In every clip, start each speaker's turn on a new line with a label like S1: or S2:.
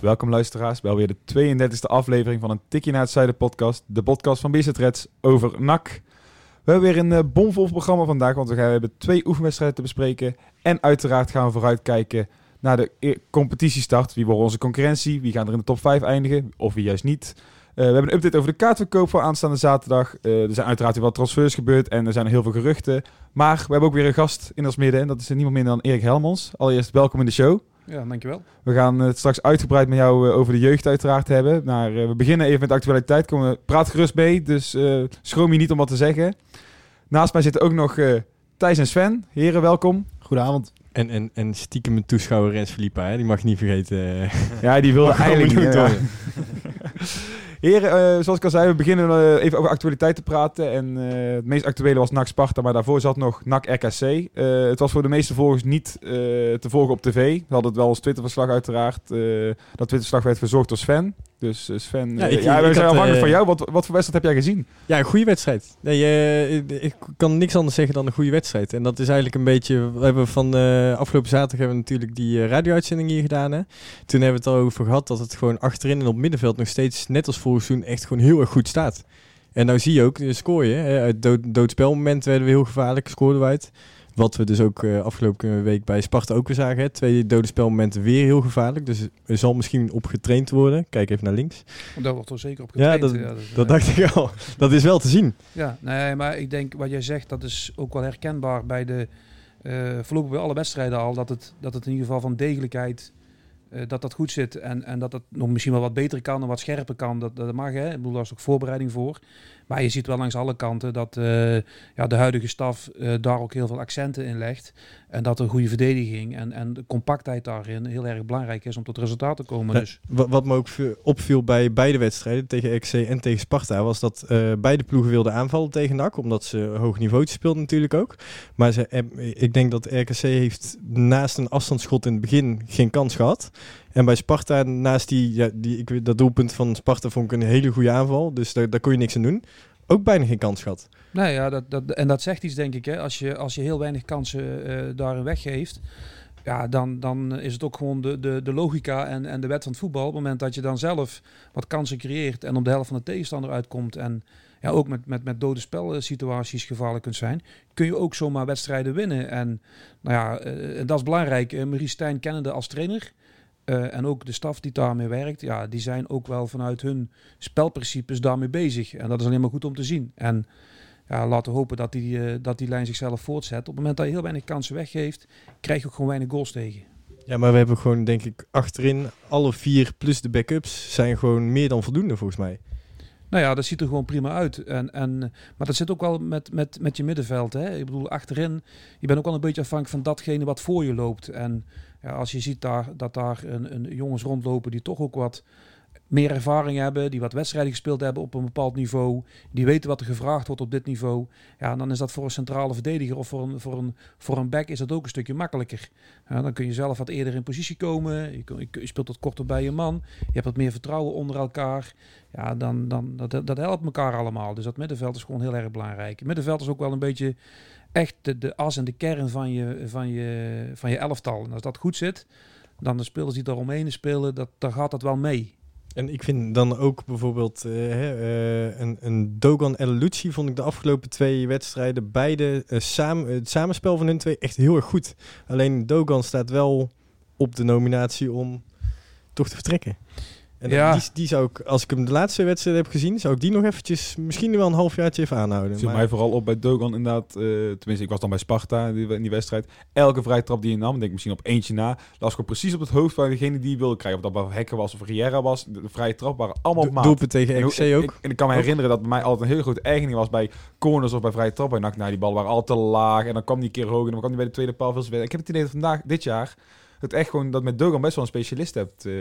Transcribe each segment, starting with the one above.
S1: Welkom luisteraars bij alweer de 32e aflevering van een Tikkie naar het podcast. De podcast van Bizet Reds over NAC. We hebben weer een uh, bomvol programma vandaag, want we, hebben twee oefenwedstrijden te bespreken. En uiteraard gaan we vooruitkijken naar de e- competitiestart. Wie wordt onze concurrentie? Wie gaan er in de top 5 eindigen? Of wie juist niet? Uh, we hebben een update over de kaartverkoop voor aanstaande zaterdag. Uh, er zijn uiteraard weer wat transfers gebeurd en er zijn heel veel geruchten. Maar we hebben ook weer een gast in ons midden en dat is niemand minder dan Erik Helmons. Allereerst welkom in de show.
S2: Ja, dankjewel.
S1: We gaan het straks uitgebreid met jou uh, over de jeugd uiteraard hebben. Maar we beginnen even met de actualiteit. Kom, praat gerust mee, dus schroom je niet om wat te zeggen. Naast mij zitten ook nog Thijs en Sven. Heren, welkom.
S3: Goedenavond.
S4: En, en, en stiekem een toeschouwer Rens Felipe, hè? die mag je niet vergeten.
S1: Ja, die wilde eigenlijk niet ja. Heren, uh, zoals ik al zei, we beginnen uh, even over actualiteit te praten. En uh, het meest actuele was NAC Sparta, maar daarvoor zat nog NAC RKC. het was voor de meeste volgers niet te volgen op tv. We hadden het wel als Twitterverslag uiteraard. dat Twitterverslag werd verzorgd door Sven. Dus Sven, ja, ik, ja we zijn afhankelijk van jou. Wat, wat voor wedstrijd heb jij gezien?
S4: Ja, een goede wedstrijd. Nee, ik kan niks anders zeggen dan een goede wedstrijd. En dat is eigenlijk een beetje... We hebben van afgelopen zaterdag hebben we natuurlijk die radio-uitzending hier gedaan. Hè? Toen hebben we het al over gehad dat het gewoon achterin en op middenveld nog steeds, net als vorig seizoen, echt gewoon heel erg goed staat. En nou zie je ook, scoor je. Hè? Uit dood, doodspelmoment werden we heel gevaarlijk, scoorden we uit. Wat we dus ook uh, afgelopen week bij Sparta ook weer zagen. Hè? Twee dode spelmomenten weer heel gevaarlijk. Dus er zal misschien op getraind worden. Kijk even naar links.
S2: Daar wordt er zeker op getraind.
S4: Ja, dat, ja, dat, dat dacht ik al. Dat is wel te zien.
S2: Ja, nee, maar ik denk wat jij zegt, dat is ook wel herkenbaar bij de... Uh, voorlopig bij alle wedstrijden al. Dat het, dat het in ieder geval van degelijkheid... Uh, dat dat goed zit en, en dat het nog misschien wel wat beter kan en wat scherper kan, dat, dat mag. Hè? Ik bedoel, daar is ook voorbereiding voor. Maar je ziet wel langs alle kanten dat uh, ja, de huidige staf uh, daar ook heel veel accenten in legt. En dat er goede verdediging en, en de compactheid daarin heel erg belangrijk is om tot resultaat te komen. Dus.
S4: wat, wat me ook opviel bij beide wedstrijden, tegen RKC en tegen Sparta, was dat beide ploegen wilden aanvallen tegen NAC. Omdat ze hoog niveau speelden natuurlijk ook. Maar ze, ik denk dat RKC heeft naast een afstandsschot in het begin geen kans gehad. En bij Sparta, naast die, ja, die ik, dat doelpunt van Sparta vond ik een hele goede aanval. Dus daar, daar kon je niks aan doen. Ook bijna geen kans gehad.
S2: Nee, ja, dat, dat, en dat zegt iets, denk ik. Hè. Als, je, als je heel weinig kansen uh, daarin weggeeft, ja, dan, dan is het ook gewoon de, de, de logica en, en de wet van het voetbal. Op het moment dat je dan zelf wat kansen creëert en op de helft van de tegenstander uitkomt en ja, ook met, met, met dode spelsituaties gevaarlijk kunt zijn, kun je ook zomaar wedstrijden winnen. En nou ja, uh, dat is belangrijk. Marie Stijn kennende als trainer. Uh, en ook de staf die daarmee werkt, ja, die zijn ook wel vanuit hun spelprincipes daarmee bezig. En dat is alleen maar goed om te zien. En ja, laten we hopen dat die, uh, dat die lijn zichzelf voortzet. Op het moment dat je heel weinig kansen weggeeft, krijg je ook gewoon weinig goals tegen.
S4: Ja, maar we hebben gewoon, denk ik, achterin alle vier plus de backups zijn gewoon meer dan voldoende volgens mij.
S2: Nou ja, dat ziet er gewoon prima uit. En, en, maar dat zit ook wel met, met, met je middenveld. Hè? Ik bedoel, achterin, je bent ook wel een beetje afhankelijk van datgene wat voor je loopt. En ja, als je ziet daar, dat daar een, een jongens rondlopen die toch ook wat meer ervaring hebben, die wat wedstrijden gespeeld hebben op een bepaald niveau, die weten wat er gevraagd wordt op dit niveau, ja, dan is dat voor een centrale verdediger of voor een, voor een, voor een back is dat ook een stukje makkelijker. Dan kun je zelf wat eerder in positie komen, je, je speelt wat korter bij je man, je hebt wat meer vertrouwen onder elkaar. Ja, dan, dan, dat, dat helpt elkaar allemaal. Dus dat middenveld is gewoon heel erg belangrijk. Het middenveld is ook wel een beetje echt de, as en de kern van je, van, je, van je elftal. En als dat goed zit, dan de spelers die daaromheen spelen, dat, dan gaat dat wel mee.
S4: En ik vind dan ook bijvoorbeeld uh, uh, een, een Dogan El Lucci vond ik de afgelopen twee wedstrijden beide uh, samen, het samenspel van hun twee echt heel erg goed. Alleen Dogan staat wel op de nominatie om toch te vertrekken. En ja. die, die zou ik, als ik hem de laatste wedstrijd heb gezien, zou ik die nog eventjes, misschien wel een halfjaartje even aanhouden.
S1: Viel maar... mij vooral op bij Dogan inderdaad, uh, tenminste ik was dan bij Sparta in die, in die wedstrijd. Elke vrije trap die je nam, denk ik misschien op eentje na, las ik precies op het hoofd van degene die je wilde krijgen. Of dat bij Hekken was of Riera was, de, de vrije trap waren allemaal
S4: Do, Doelpen tegen XC ook.
S1: Ik, en ik kan me herinneren dat bij mij altijd een hele grote eigening was bij corners of bij vrije trap. En nou, die ballen waren al te laag en dan kwam die keer hoog en dan kwam die bij de tweede paal veel verder. Ik heb het idee dat vandaag, dit jaar het echt gewoon dat met Dogan best wel een specialist hebt eh,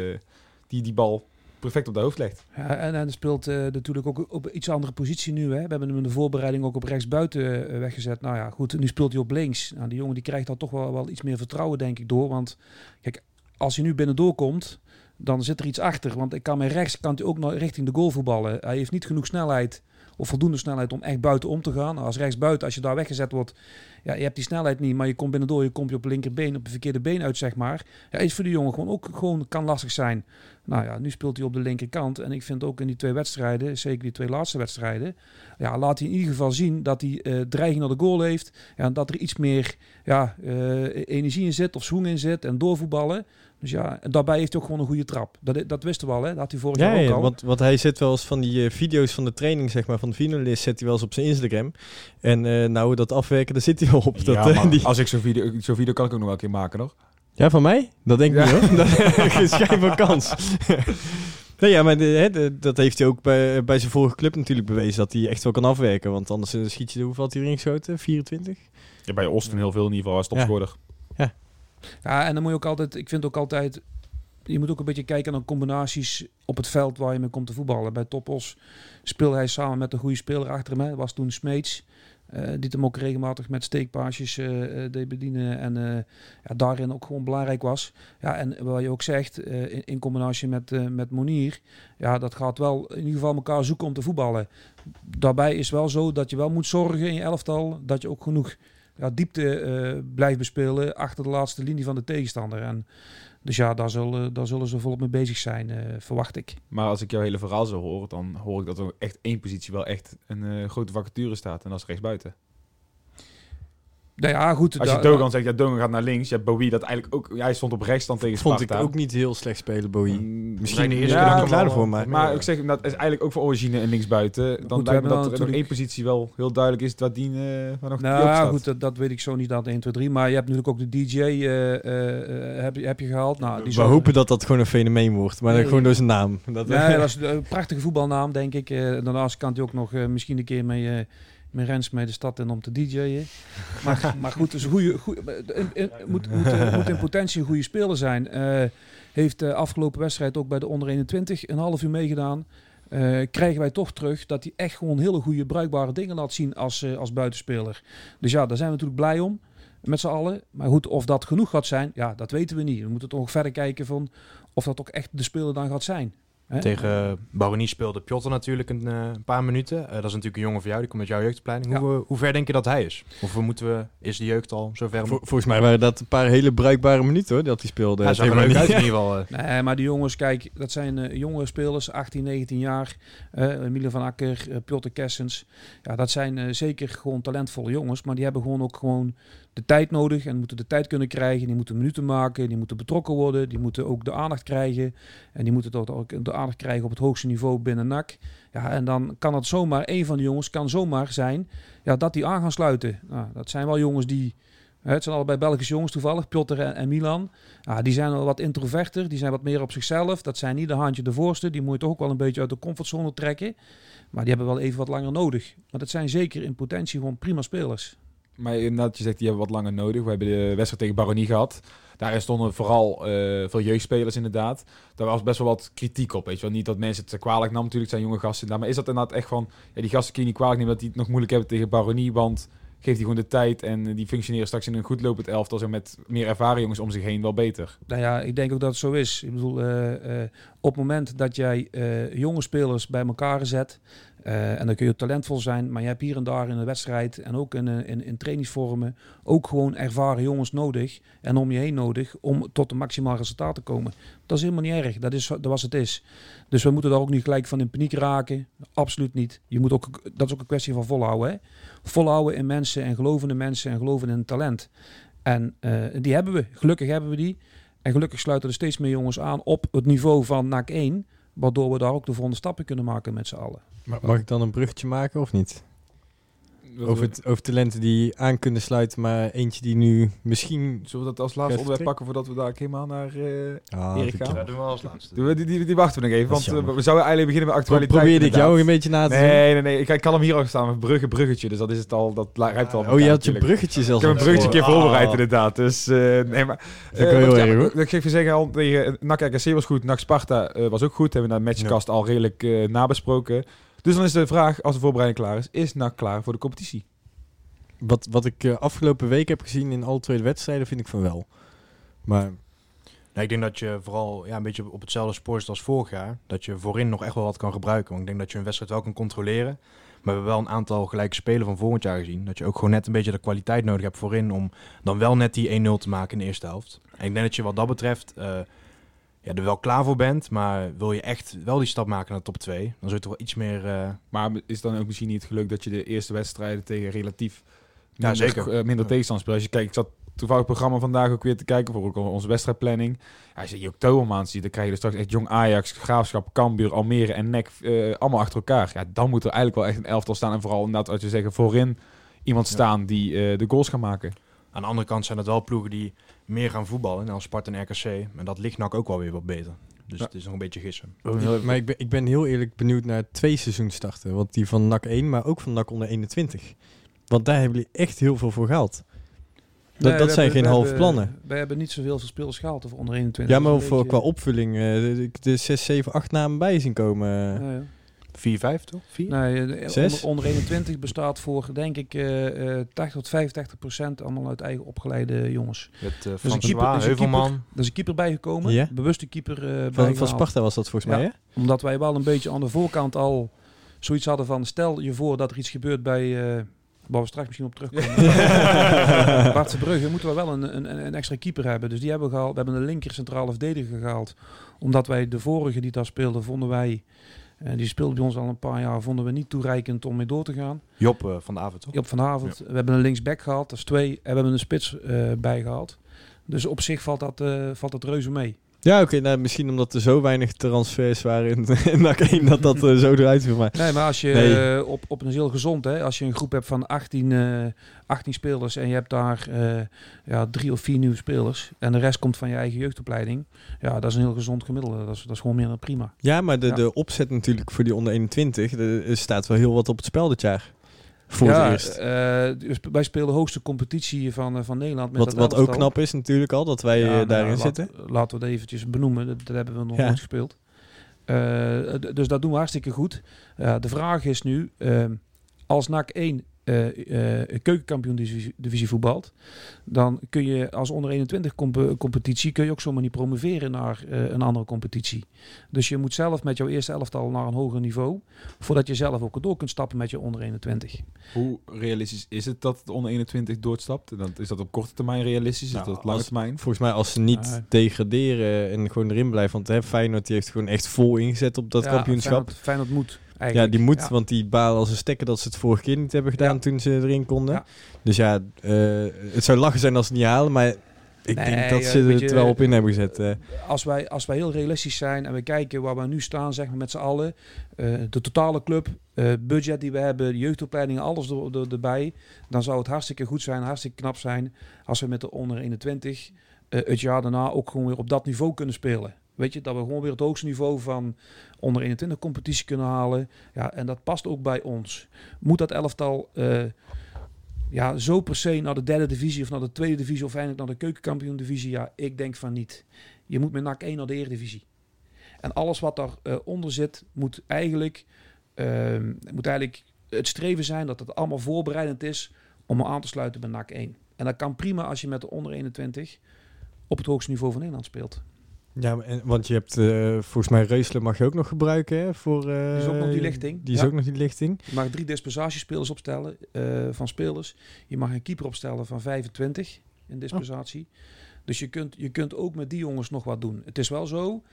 S1: die die bal perfect op de hoofd legt.
S2: Ja, en hij speelt eh, natuurlijk ook op iets andere positie nu. Hè. We hebben hem in de voorbereiding ook op rechtsbuiten uh, weggezet. Nou ja, goed, nu speelt hij op links. Nou, die jongen die krijgt daar toch wel, wel iets meer vertrouwen, denk ik, door. Want kijk, als hij nu binnendoor komt, dan zit er iets achter. Want ik kan met rechts kan hij ook naar richting de goal voetballen. Hij heeft niet genoeg snelheid of voldoende snelheid om echt buiten om te gaan. Als rechtsbuiten, als je daar weggezet wordt, ja, je hebt die snelheid niet, maar je komt binnendoor, je komt je op het linkerbeen, op het verkeerde been uit, zeg maar. Ja, is voor de jongen gewoon ook gewoon kan lastig zijn. Nou ja, nu speelt hij op de linkerkant. En ik vind ook in die twee wedstrijden, zeker die twee laatste wedstrijden, ja, laat hij in ieder geval zien dat hij uh, dreiging naar de goal heeft. En dat er iets meer ja, uh, energie in zit of swing in zit en doorvoetballen. Dus ja, en daarbij heeft hij ook gewoon een goede trap. Dat, dat wisten we al, hè? Dat had hij vorig
S4: ja,
S2: jaar ook
S4: ja,
S2: al.
S4: Want, want hij zet wel eens van die uh, video's van de training, zeg maar, van de finalist, zet hij wel eens op zijn Instagram. En uh, nou, dat afwerken, daar zit hij wel op. Dat,
S1: ja,
S4: uh, die...
S1: als ik zo'n video, zo'n video kan ik ook nog wel een keer maken, nog.
S4: Ja, van mij? Dat denk ik ja. niet, hoor. Dat is geen van kans. Nee, ja, maar de, hè, de, dat heeft hij ook bij, bij zijn vorige club natuurlijk bewezen. Dat hij echt wel kan afwerken. Want anders schiet je de hoeveel had hij erin geschoten? 24?
S1: Ja, bij Osten heel veel in ieder geval als topscorer.
S4: Ja.
S2: ja. En dan moet je ook altijd... Ik vind ook altijd... Je moet ook een beetje kijken naar combinaties op het veld waar je mee komt te voetballen. Bij Toppos speelde hij samen met een goede speler achter hem. Dat was toen Smeets. Uh, die hem ook regelmatig met steekpaasjes uh, deed bedienen en ja, daarin ook gewoon belangrijk was. Ja, en wat je ook zegt, in, in, combinatie met, met Monier, ja, dat gaat wel in ieder geval elkaar zoeken om te voetballen. Daarbij is wel zo dat je wel moet zorgen in je elftal dat je ook genoeg ja, diepte blijft bespelen achter de laatste linie van de tegenstander. En dus ja, daar zullen, daar zullen ze volop mee bezig zijn, uh, verwacht ik.
S1: Maar als ik jouw hele verhaal zo hoor, dan hoor ik dat er echt één positie wel echt een uh, grote vacature staat. En dat is rechtsbuiten.
S2: Nou ja, goed.
S1: Als je Dogan zegt, ja, Dogan gaat naar links. Ja, Bowie dat eigenlijk ook... Ja, hij stond op rechts dan tegen
S4: Vond
S1: Sparta.
S4: ik ook niet heel slecht spelen, Bowie.
S1: Mm,
S4: Misschien de eerste
S1: ja,
S4: klaar voor, maar...
S1: Maar ik zeg, dat is eigenlijk ook voor origine en linksbuiten. Dan lijkt me dat er nog één positie wel heel duidelijk is waar die uh, waar nog
S2: Nou
S1: die op
S2: ja, goed, dat, dat weet ik zo niet dat 1, 2, 3. Maar je hebt natuurlijk ook de DJ uh, uh, heb, je, heb je gehaald. Nou, die
S4: We hopen dat dat gewoon een fenomeen wordt, maar
S2: Nee.
S4: gewoon door zijn naam. Dat,
S2: Ja, dat is een prachtige voetbalnaam, denk ik. Eh, daarnaast kan hij ook nog eh, misschien een keer mee, eh met Rens mee de stad in om te DJ'en. Maar, maar goed, dus een goede, goede, in- in- moet, moet, eh, moet in potentie een goede speler zijn. Eh, heeft de afgelopen wedstrijd ook bij de onder 21 een half uur meegedaan. Eh, krijgen wij toch terug dat hij echt gewoon hele goede, bruikbare dingen laat zien als, eh, als buitenspeler. Dus ja, daar zijn we natuurlijk blij om. Met z'n allen. Maar goed, of dat genoeg gaat zijn, ja, dat weten we niet. We moeten toch verder kijken van of dat ook echt de speler dan gaat zijn. Hè?
S3: Tegen Baronie speelde Piotr natuurlijk een, eh, een paar minuten. Eh, dat is natuurlijk een jongen van jou, die komt uit jouw jeugdopleiding.
S2: Ja.
S3: Hoe, eh, hoe ver denk je dat hij is? Of we moeten we, is de jeugd al zover?
S4: Vol- volgens mij waren dat een paar hele bruikbare minuten hoor, dat hij speelde.
S3: Hij zag er leuk uit in ieder geval.
S2: Nee, maar die jongens, kijk, dat zijn jonge spelers, 18, 19 jaar. eh Emile van Akker, uh, Piotr Kessens. Ja, dat zijn eh, zeker gewoon talentvolle jongens. Maar die hebben gewoon ook gewoon de tijd nodig. En moeten de tijd kunnen krijgen. Die moeten minuten maken. Die moeten betrokken worden. Die moeten ook de aandacht krijgen. En die moeten toch ook de aandacht krijgen op het hoogste niveau binnen NAC. Ja, en dan kan het zomaar, een van de jongens kan zomaar zijn ja, dat die aan gaan sluiten. Nou, dat zijn wel jongens die... Het zijn allebei Belgische jongens toevallig, Piotr en, en Milan. Ja, die zijn wel wat introverter, die zijn wat meer op zichzelf. Dat zijn niet de handje de voorste, die moet je toch ook wel een beetje uit de comfortzone trekken. Maar die hebben wel even wat langer nodig. Maar dat zijn zeker in potentie gewoon prima spelers.
S1: Maar inderdaad, je zegt die hebben wat langer nodig. We hebben de wedstrijd tegen Baronie gehad. Daarin stonden vooral eh, veel jeugdspelers inderdaad. Daar was best wel wat kritiek op. Weet je wel. Niet dat mensen het kwalijk namen. Natuurlijk zijn jonge gasten. daar. Maar is dat inderdaad echt van... Ja, die gasten kun je niet kwalijk nemen dat die het nog moeilijk hebben tegen Baronie. Want geeft die gewoon de tijd. En eh, die functioneren straks in een goed lopend elftal. Zo met meer ervaren jongens om zich heen wel beter.
S2: Nou ja, ik denk ook dat het zo is. Ik bedoel, eh, op het moment dat jij eh, jonge spelers bij elkaar zet, eh, en dan kun je talentvol zijn, maar je hebt hier en daar in een wedstrijd en ook in, eh, in, in trainingsvormen ook gewoon ervaren jongens nodig en om je heen nodig om tot een maximaal resultaat te komen. Dat is helemaal niet erg. Dat is dat was het is. Dus we moeten daar ook niet gelijk van in paniek raken. Absoluut niet. Je moet ook, dat is ook een kwestie van volhouden. Hè? Volhouden in mensen en geloven in mensen en geloven in talent. En die hebben we. Gelukkig hebben we die. En gelukkig sluiten er steeds meer jongens aan op het niveau van NAC 1. Waardoor we daar ook de volgende stappen kunnen maken met z'n allen.
S4: Mag ik dan een bruggetje maken of niet? Over, het, over talenten die aan kunnen sluiten, maar eentje die nu misschien...
S1: Zullen we dat als laatste onderwerp pakken voordat we daar helemaal naar... eh
S4: Ah,
S1: Erik gaan?
S3: Ja, doen we als laatste.
S1: doen we die, die, die wachten we nog even, want eh,
S4: jammer.
S1: we zouden eigenlijk beginnen met
S4: Pro-
S1: actualiteit.
S4: Probeerde ik jou een beetje na te doen?
S1: Nee, nee, nee. Ik, ik kan hem hier al staan met brugge, bruggetje. Dus dat is het al. Dat rijpt al.
S4: Oh, je had je bruggetje zelfs
S1: Ik heb een bruggetje een keer voorbereid
S4: Ah.
S1: inderdaad. Dus eh, nee, maar.
S4: Ik wel heel
S1: wat-
S4: erg,
S1: ja,
S4: hoor.
S1: Dat ik even zeggen al tegen NAC RKC was goed. NAC Sparta was ook goed. Hebben we naar de matchcast al redelijk eh, nabesproken. Dus dan is de vraag, als de voorbereiding klaar is, is NAC klaar voor de competitie?
S4: Wat, wat ik eh, afgelopen week heb gezien in alle twee wedstrijden, vind ik van wel. Maar
S3: Nee, ik denk dat je vooral ja, een beetje op hetzelfde spoor zit als vorig jaar. Dat je voorin nog echt wel wat kan gebruiken. Want ik denk dat je een wedstrijd wel kan controleren. Maar we hebben wel een aantal gelijke spelen van volgend jaar gezien. Dat je ook gewoon net een beetje de kwaliteit nodig hebt voorin om dan wel net die 1-0 te maken in de eerste helft. En ik denk dat je wat dat betreft eh, ja, er wel klaar voor bent. Maar wil je echt wel die stap maken naar top 2, dan zul je toch wel iets meer... eh,
S1: Maar is dan ook misschien niet het geluk dat je de eerste wedstrijden tegen relatief
S3: Ja,
S1: minder,
S3: zeker.
S1: eh, minder
S3: Ja.
S1: tegenstand speelt? Als je kijkt, ik zat toevallig het programma vandaag ook weer te kijken voor ook onze wedstrijdplanning. Ja, als je oktobermaand ziet, dan krijg je dus straks echt Jong Ajax, Graafschap, Cambuur, Almere en NEC eh, allemaal achter elkaar. Ja, dan moet er eigenlijk wel echt een elftal staan en vooral inderdaad, als je zeggen, voorin iemand
S3: Ja.
S1: staan die eh, de goals gaan maken.
S3: aan de andere kant zijn het wel ploegen die meer gaan voetballen. En als Sparta en RKC. En dat ligt NAC ook wel weer wat beter. Dus
S1: Ja.
S3: het is nog een beetje gissen.
S4: Maar ik ben, ik ben heel eerlijk benieuwd naar twee seizoenstarten. Want die van NAC 1, maar ook van NAC onder 21. Want daar hebben jullie echt heel veel voor gehaald. Dat,
S2: Nee,
S4: dat zijn
S2: hebben-
S4: geen halve
S2: hebben-
S4: plannen.
S2: We hebben niet zoveel spelers gehaald voor onder 21.
S4: Ja, maar voor,
S2: beetje-
S4: qua opvulling, eh, de, de 6, 7, 8 namen bij zien komen.
S2: Ja, ja.
S3: 4-5 toch? 4?
S2: Nee, de-
S4: Zes?
S2: onder, onder 21 bestaat voor, denk ik, eh eh 80 tot 85 procent allemaal uit eigen opgeleide jongens.
S3: Met uh,
S2: een
S3: François,
S2: keeper- dus een
S3: Heuvelman.
S2: Er is een keeper bijgekomen,
S4: Ja?
S2: bewuste keeper eh
S4: Van, van Sparta was dat volgens
S2: Ja.
S4: mij, hè?
S2: Omdat wij wel een beetje aan de voorkant al zoiets hadden van... stel je voor dat er iets gebeurt bij... eh waar we straks misschien op terugkomen. Bart Verbrugge moeten we wel een, een, een extra keeper hebben. Dus die hebben we gehaald. We hebben een linker centrale verdediger gehaald. Omdat wij de vorige die daar speelde, vonden wij... eh, die speelde bij ons al een paar jaar, vonden we niet toereikend om mee door te gaan.
S3: Job eh, van de avond toch?
S2: Op vanavond. We hebben een linksback gehaald, dat is twee. En we hebben een spits eh bijgehaald. Dus op zich valt dat, valt dat reuze mee.
S4: Ja, oké. nou, misschien omdat er zo weinig transfers waren in, in NAC 1 dat dat eh, zo eruit viel. Maar
S2: Nee, maar als je
S4: Nee.
S2: eh, op, op een heel gezond, hè, als je een groep hebt van 18, eh 18 spelers en je hebt daar eh, ja, drie of vier nieuwe spelers en de rest komt van je eigen jeugdopleiding, ja, dat is een heel gezond gemiddelde. Dat is, dat is gewoon meer dan prima.
S4: ja, maar de,
S2: Ja.
S4: de opzet natuurlijk voor die onder 21, er er staat wel heel wat op het spel dit jaar. Voor
S2: ja,
S4: het eerst.
S2: eh, dus wij spelen de hoogste competitie van, eh, van Nederland. Met
S4: Wat,
S2: dat
S4: wat ook knap is natuurlijk al, dat wij
S2: Ja,
S4: eh,
S2: nou,
S4: daarin
S2: laat-
S4: zitten.
S2: Laten we het eventjes benoemen. Dat, dat hebben we nog
S4: Ja.
S2: nooit gespeeld. Dus dat doen we hartstikke goed. De vraag is nu, ehm, als NAC 1 eh, eh, keukenkampioen divisie, divisie voetbalt, dan kun je als onder 21 comp- competitie kun je ook zomaar niet promoveren naar eh, een andere competitie. Dus je moet zelf met jouw eerste elftal naar een hoger niveau, voordat je zelf ook door kunt stappen met je onder 21.
S1: Hoe realistisch is het dat het onder 21 doorstapt? Dan is dat op korte termijn realistisch? Is
S4: Nou,
S1: dat op lange termijn?
S4: Volgens mij als ze niet
S2: Ja.
S4: degraderen en gewoon erin blijven. Want hè, Feyenoord die heeft gewoon echt vol ingezet op dat
S2: Ja,
S4: kampioenschap.
S2: Feyenoord, Feyenoord moet
S4: Ja, die moet,
S2: Ja.
S4: want die balen als een stekker dat ze het vorige keer niet hebben gedaan
S2: Ja.
S4: toen ze erin konden.
S2: Ja.
S4: Dus ja, eh, het zou lachen zijn als ze het niet halen, maar ik
S2: Nee,
S4: denk dat
S2: eh,
S4: ze
S2: weet
S4: het
S2: je,
S4: wel op in hebben gezet. eh.
S2: als wij, als wij heel realistisch zijn en we kijken waar we nu staan, zeg maar met z'n allen, eh, de totale club, eh, budget die we hebben, jeugdopleidingen, alles er, er- erbij, dan zou het hartstikke goed zijn, hartstikke knap zijn als we met de onder 21 eh, het jaar daarna ook gewoon weer op dat niveau kunnen spelen. Weet je, dat we gewoon weer het hoogste niveau van onder 21 competitie kunnen halen. Ja, en dat past ook bij ons. Moet dat elftal eh, ja, zo per se naar de derde divisie of naar de tweede divisie of eindelijk naar de keukenkampioen divisie? Ja, ik denk van niet. Je moet met NAC 1 naar de Eredivisie. En alles wat daaronder onder zit, moet eigenlijk, ehm, moet eigenlijk het streven zijn dat het allemaal voorbereidend is om aan te sluiten bij NAC 1. En dat kan prima als je met de onder 21 op het hoogste niveau van Nederland speelt.
S4: Ja, en- want je hebt eh, volgens mij Reuselen mag je ook nog gebruiken hè, voor... eh,
S2: Die is ook nog die lichting.
S4: Die is
S2: Ja.
S4: ook nog die lichting.
S2: Je mag drie dispensatiespelers opstellen eh, van spelers. Je mag een keeper opstellen van 25 in dispensatie. Dus je kunt, je kunt ook met die jongens nog wat doen. Het is wel zo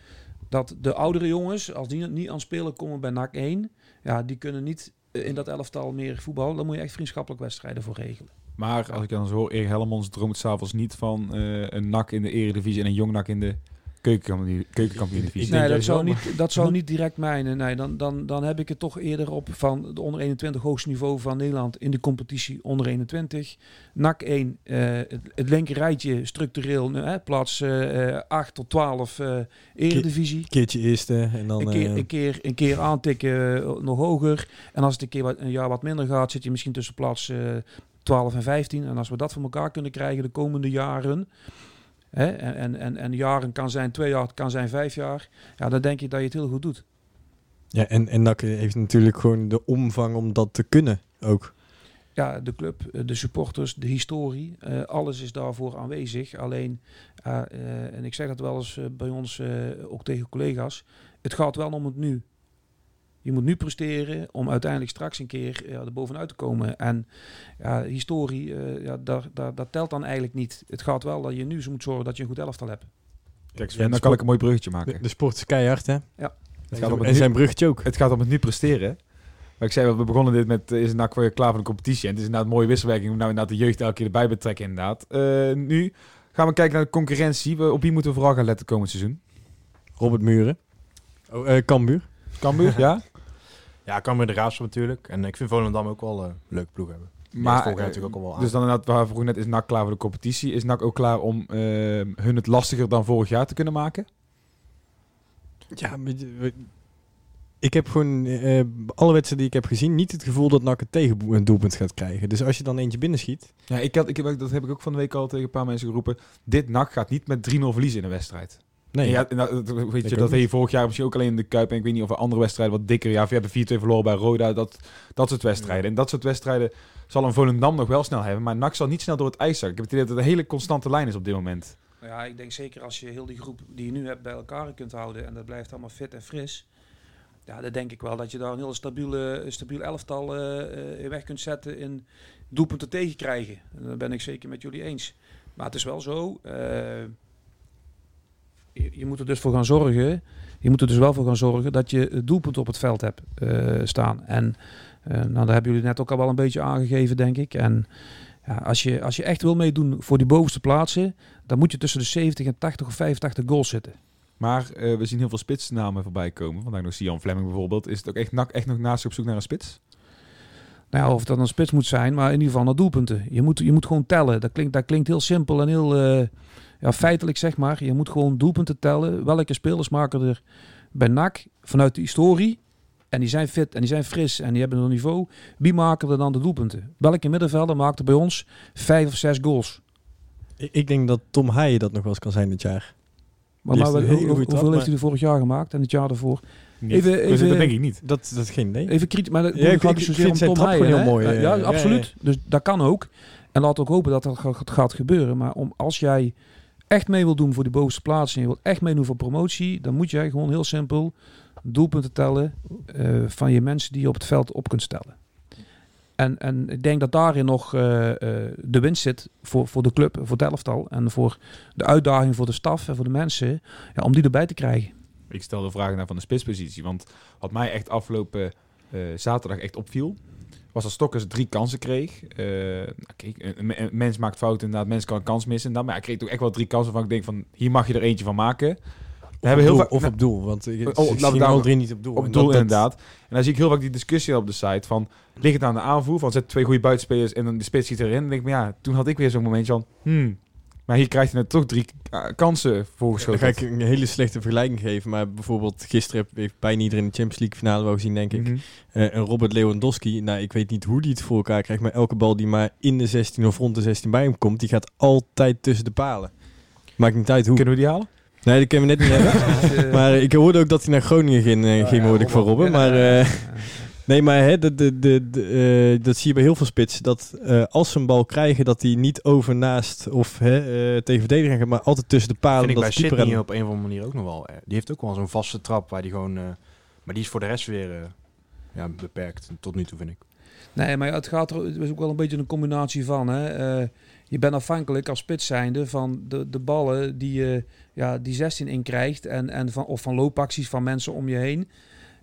S2: dat de oudere jongens, als die niet aan het spelen komen bij NAC 1, ja, die kunnen niet eh, in dat elftal meer voetballen. Dan moet je echt vriendschappelijk wedstrijden voor regelen.
S1: Maar als ik dan zo hoor, Erik Hellemons droomt s'avonds niet van eh, een NAC in de eredivisie en een jong NAC in de keukenkampioen.
S2: Nee, dat zou, niet, dat zou niet direct mijnen. Nee, dan, dan, dan heb ik het toch eerder op van de onder 21 hoogste niveau van Nederland in de competitie onder 21. NAC 1, eh, het, het linker rijtje structureel, eh, plaats eh, 8 tot 12 eh eredivisie.
S4: Een keertje eerste en dan...
S2: Een keer,
S4: eh,
S2: een, keer, een keer aantikken, eh, nog hoger. En als het een keer wat, een jaar wat minder gaat, zit je misschien tussen plaats eh 12 en 15. En als we dat voor elkaar kunnen krijgen de komende jaren. Hè, en, en, en, en jaren kan zijn twee jaar, het kan zijn vijf jaar. Ja, dan denk ik dat je het heel goed doet.
S4: ja, en, en NAC heeft natuurlijk gewoon de omvang om dat te kunnen ook.
S2: Ja, de club, de supporters, de historie, eh, alles is daarvoor aanwezig. Alleen, eh, eh, en ik zeg dat wel eens bij ons ook tegen collega's, het gaat wel om het nu. Je moet nu presteren om uiteindelijk straks een keer ja, er bovenuit te komen. En ja, historie, eh, ja, daar, daar, dat telt dan eigenlijk niet. Het gaat wel dat je nu zo moet zorgen dat je een goed elftal hebt.
S1: Kijk,
S4: Ja, de
S1: dan kan ik een mooi bruggetje maken.
S4: De, de sport is keihard, hè?
S1: Het gaat, om het
S4: En
S1: nu,
S4: zijn bruggetje ook.
S1: het gaat om het nu presteren. Maar ik zei, wel, we begonnen dit met, eh, is NAC weer klaar voor de competitie? En het is inderdaad een mooie wisselwerking om nou inderdaad de jeugd elke keer erbij betrekken inderdaad. Eh, nu gaan we kijken naar de concurrentie. We- Op wie moeten we vooral gaan letten komend seizoen?
S4: Robert Muren. Oh, eh Cambuur.
S1: Cambuur, ja?
S3: Ja, kan weer de Graafschap natuurlijk. En ik vind Volendam ook wel eh, een leuke ploeg hebben. Maar jaar
S1: eh,
S3: natuurlijk ook al wel aan.
S1: dus dan inderdaad, waar we vroegen net, is NAC klaar voor de competitie? Is NAC ook klaar om eh, hun het lastiger dan vorig jaar te kunnen maken?
S4: Ja, ik heb gewoon eh, alle wedstrijden die ik heb gezien niet het gevoel dat NAC een tegendoelpunt gaat krijgen. Dus als je dan eentje binnenschiet,
S1: Ja, ik had, ik heb, dat heb ik ook van de week al tegen een paar mensen geroepen. Dit NAC gaat niet met 3-0 verliezen in een wedstrijd.
S4: Nee.
S1: Ja, nou, dat- weet
S4: Ik
S1: je, dat weet je vorig jaar misschien ook alleen in de Kuip. En ik weet niet of er andere wedstrijden wat dikker. Ja, of je hebt een 4-2 verloren bij Roda. Dat, dat soort wedstrijden. En dat soort wedstrijden zal een Volendam nog wel snel hebben. Maar NAC zal niet snel door het ijs zakken. Ik heb het idee dat het een hele constante lijn is op dit moment.
S2: Ja, ik denk zeker als je heel die groep die je nu hebt bij elkaar kunt houden en dat blijft allemaal fit en fris. Ja, dan denk ik wel dat je daar een heel stabiele, stabiel elftal eh, eh, in weg kunt zetten in doelpunten tegenkrijgen. En Dat ben ik zeker met jullie eens. Maar het is wel zo, eh, je, je moet er dus voor gaan zorgen, je moet er dus wel voor gaan zorgen dat je doelpunten op het veld hebt eh, staan. En eh, nou, daar hebben jullie net ook al wel een beetje aangegeven, denk ik. En ja, als, je, als je echt wil meedoen voor die bovenste plaatsen, dan moet je tussen de 70 en 80 of 85 goals zitten.
S1: Maar eh, we zien heel veel spitsnamen voorbij komen. Vandaag nog Sian Fleming bijvoorbeeld. Is het ook echt echt nog naast op zoek naar een spits?
S2: Nou ja, of dat een spits moet zijn, maar in ieder geval naar doelpunten. Je moet, je moet gewoon tellen. Dat klinkt, dat klinkt heel simpel en heel ja, feitelijk, zeg maar. Je moet gewoon doelpunten tellen. Welke spelers maken er bij NAC vanuit de historie? En die zijn fit en die zijn fris en die hebben een niveau. Wie maken er dan de doelpunten? Welke middenvelder maakt er bij ons vijf of zes goals?
S4: Ik, ik denk dat Tom Haaien dat nog wel eens kan zijn dit jaar.
S2: Maar, maar hoe- hoeveel
S4: trap,
S2: heeft hij er vorig jaar gemaakt en het jaar daarvoor?
S1: Niet.
S2: Even-
S1: Dus
S2: even-
S1: dat denk ik niet.
S4: Dat, dat is geen idee.
S2: Even kritisch, maar dat
S4: Ja, ik-
S2: gaat
S4: ik vind
S2: Tom
S4: heel mooi,
S2: Ja,
S4: eh,
S2: ja,
S4: ja,
S2: absoluut. Dus dat kan ook. En laat ook hopen dat dat gaat, gaat gebeuren. Maar om, als jij echt mee wil doen voor die bovenste plaats en je wilt echt meedoen voor promotie, dan moet jij gewoon heel simpel doelpunten tellen eh, van je mensen die je op het veld op kunt stellen. En, en ik denk dat daarin nog eh, eh, de winst zit voor, voor de club, voor het elftal en voor de uitdaging voor de staf en voor de mensen, ja, om die erbij te krijgen.
S1: Ik stel de vraag naar van de spitspositie. Want wat mij echt afgelopen zaterdag echt opviel... was dat Stokkers drie kansen kreeg. Eh, nou, een, een- mens maakt fouten inderdaad. Mens kan een kans missen. inderdaad. Maar hij kreeg toch echt wel drie kansen van ik denk van... hier mag je er eentje van maken. We hebben heel
S4: doel,
S1: vaak...
S4: of op doel, want ik,
S1: Oh,
S4: ik zie drie niet op doel.
S1: Op
S4: En
S1: doel
S4: dat-
S1: inderdaad. En dan zie ik heel vaak die discussie op de site van... ligt het aan de aanvoer? Van zet twee goede buitenspelers en dan de spits schiet erin. Dan denk ik, maar ja, toen had ik weer zo'n momentje van... Hmm, maar hier krijgt hij net toch drie eh, kansen
S4: Dan
S1: voorgeschoten.
S4: ga ik een hele slechte vergelijking geven. Maar bijvoorbeeld gisteren heb- heeft bijna iedereen de Champions League finale wel gezien, denk ik.
S1: Mhm.
S4: Eh, en Robert Lewandowski, nou ik weet niet hoe die het voor elkaar krijgt. Maar elke bal die maar in de 16 of rond de 16 bij hem komt, die gaat altijd tussen de palen. Maakt niet uit hoe.
S1: Kunnen we die halen?
S4: Nee, dat kunnen we net niet hebben.
S2: Eh,
S4: Maar ik hoorde ook dat hij naar Groningen ging,
S2: ja,
S4: ging
S2: ja,
S4: hoorde ik van Robben. Maar eh, nee, maar hè, de, de, de, de, eh, dat zie je bij heel veel spitsen. Dat eh, als ze een bal krijgen, dat die niet overnaast of hè, eh, tegen verdediger gaan, maar altijd tussen de palen.
S3: vind ik
S4: dat
S3: bij
S4: keeper
S3: Sydney
S4: hem-
S3: op een of andere manier ook nog wel. Die heeft ook wel zo'n vaste trap waar die gewoon... eh, maar die is voor de rest weer eh, ja, beperkt. Tot nu toe vind ik.
S2: Nee, maar het gaat er het is ook wel een beetje een combinatie van. Hè. Eh, je bent afhankelijk als spits zijnde van de, de ballen die je ja, die 16 in krijgt. En, en van, of van loopacties van mensen om je heen.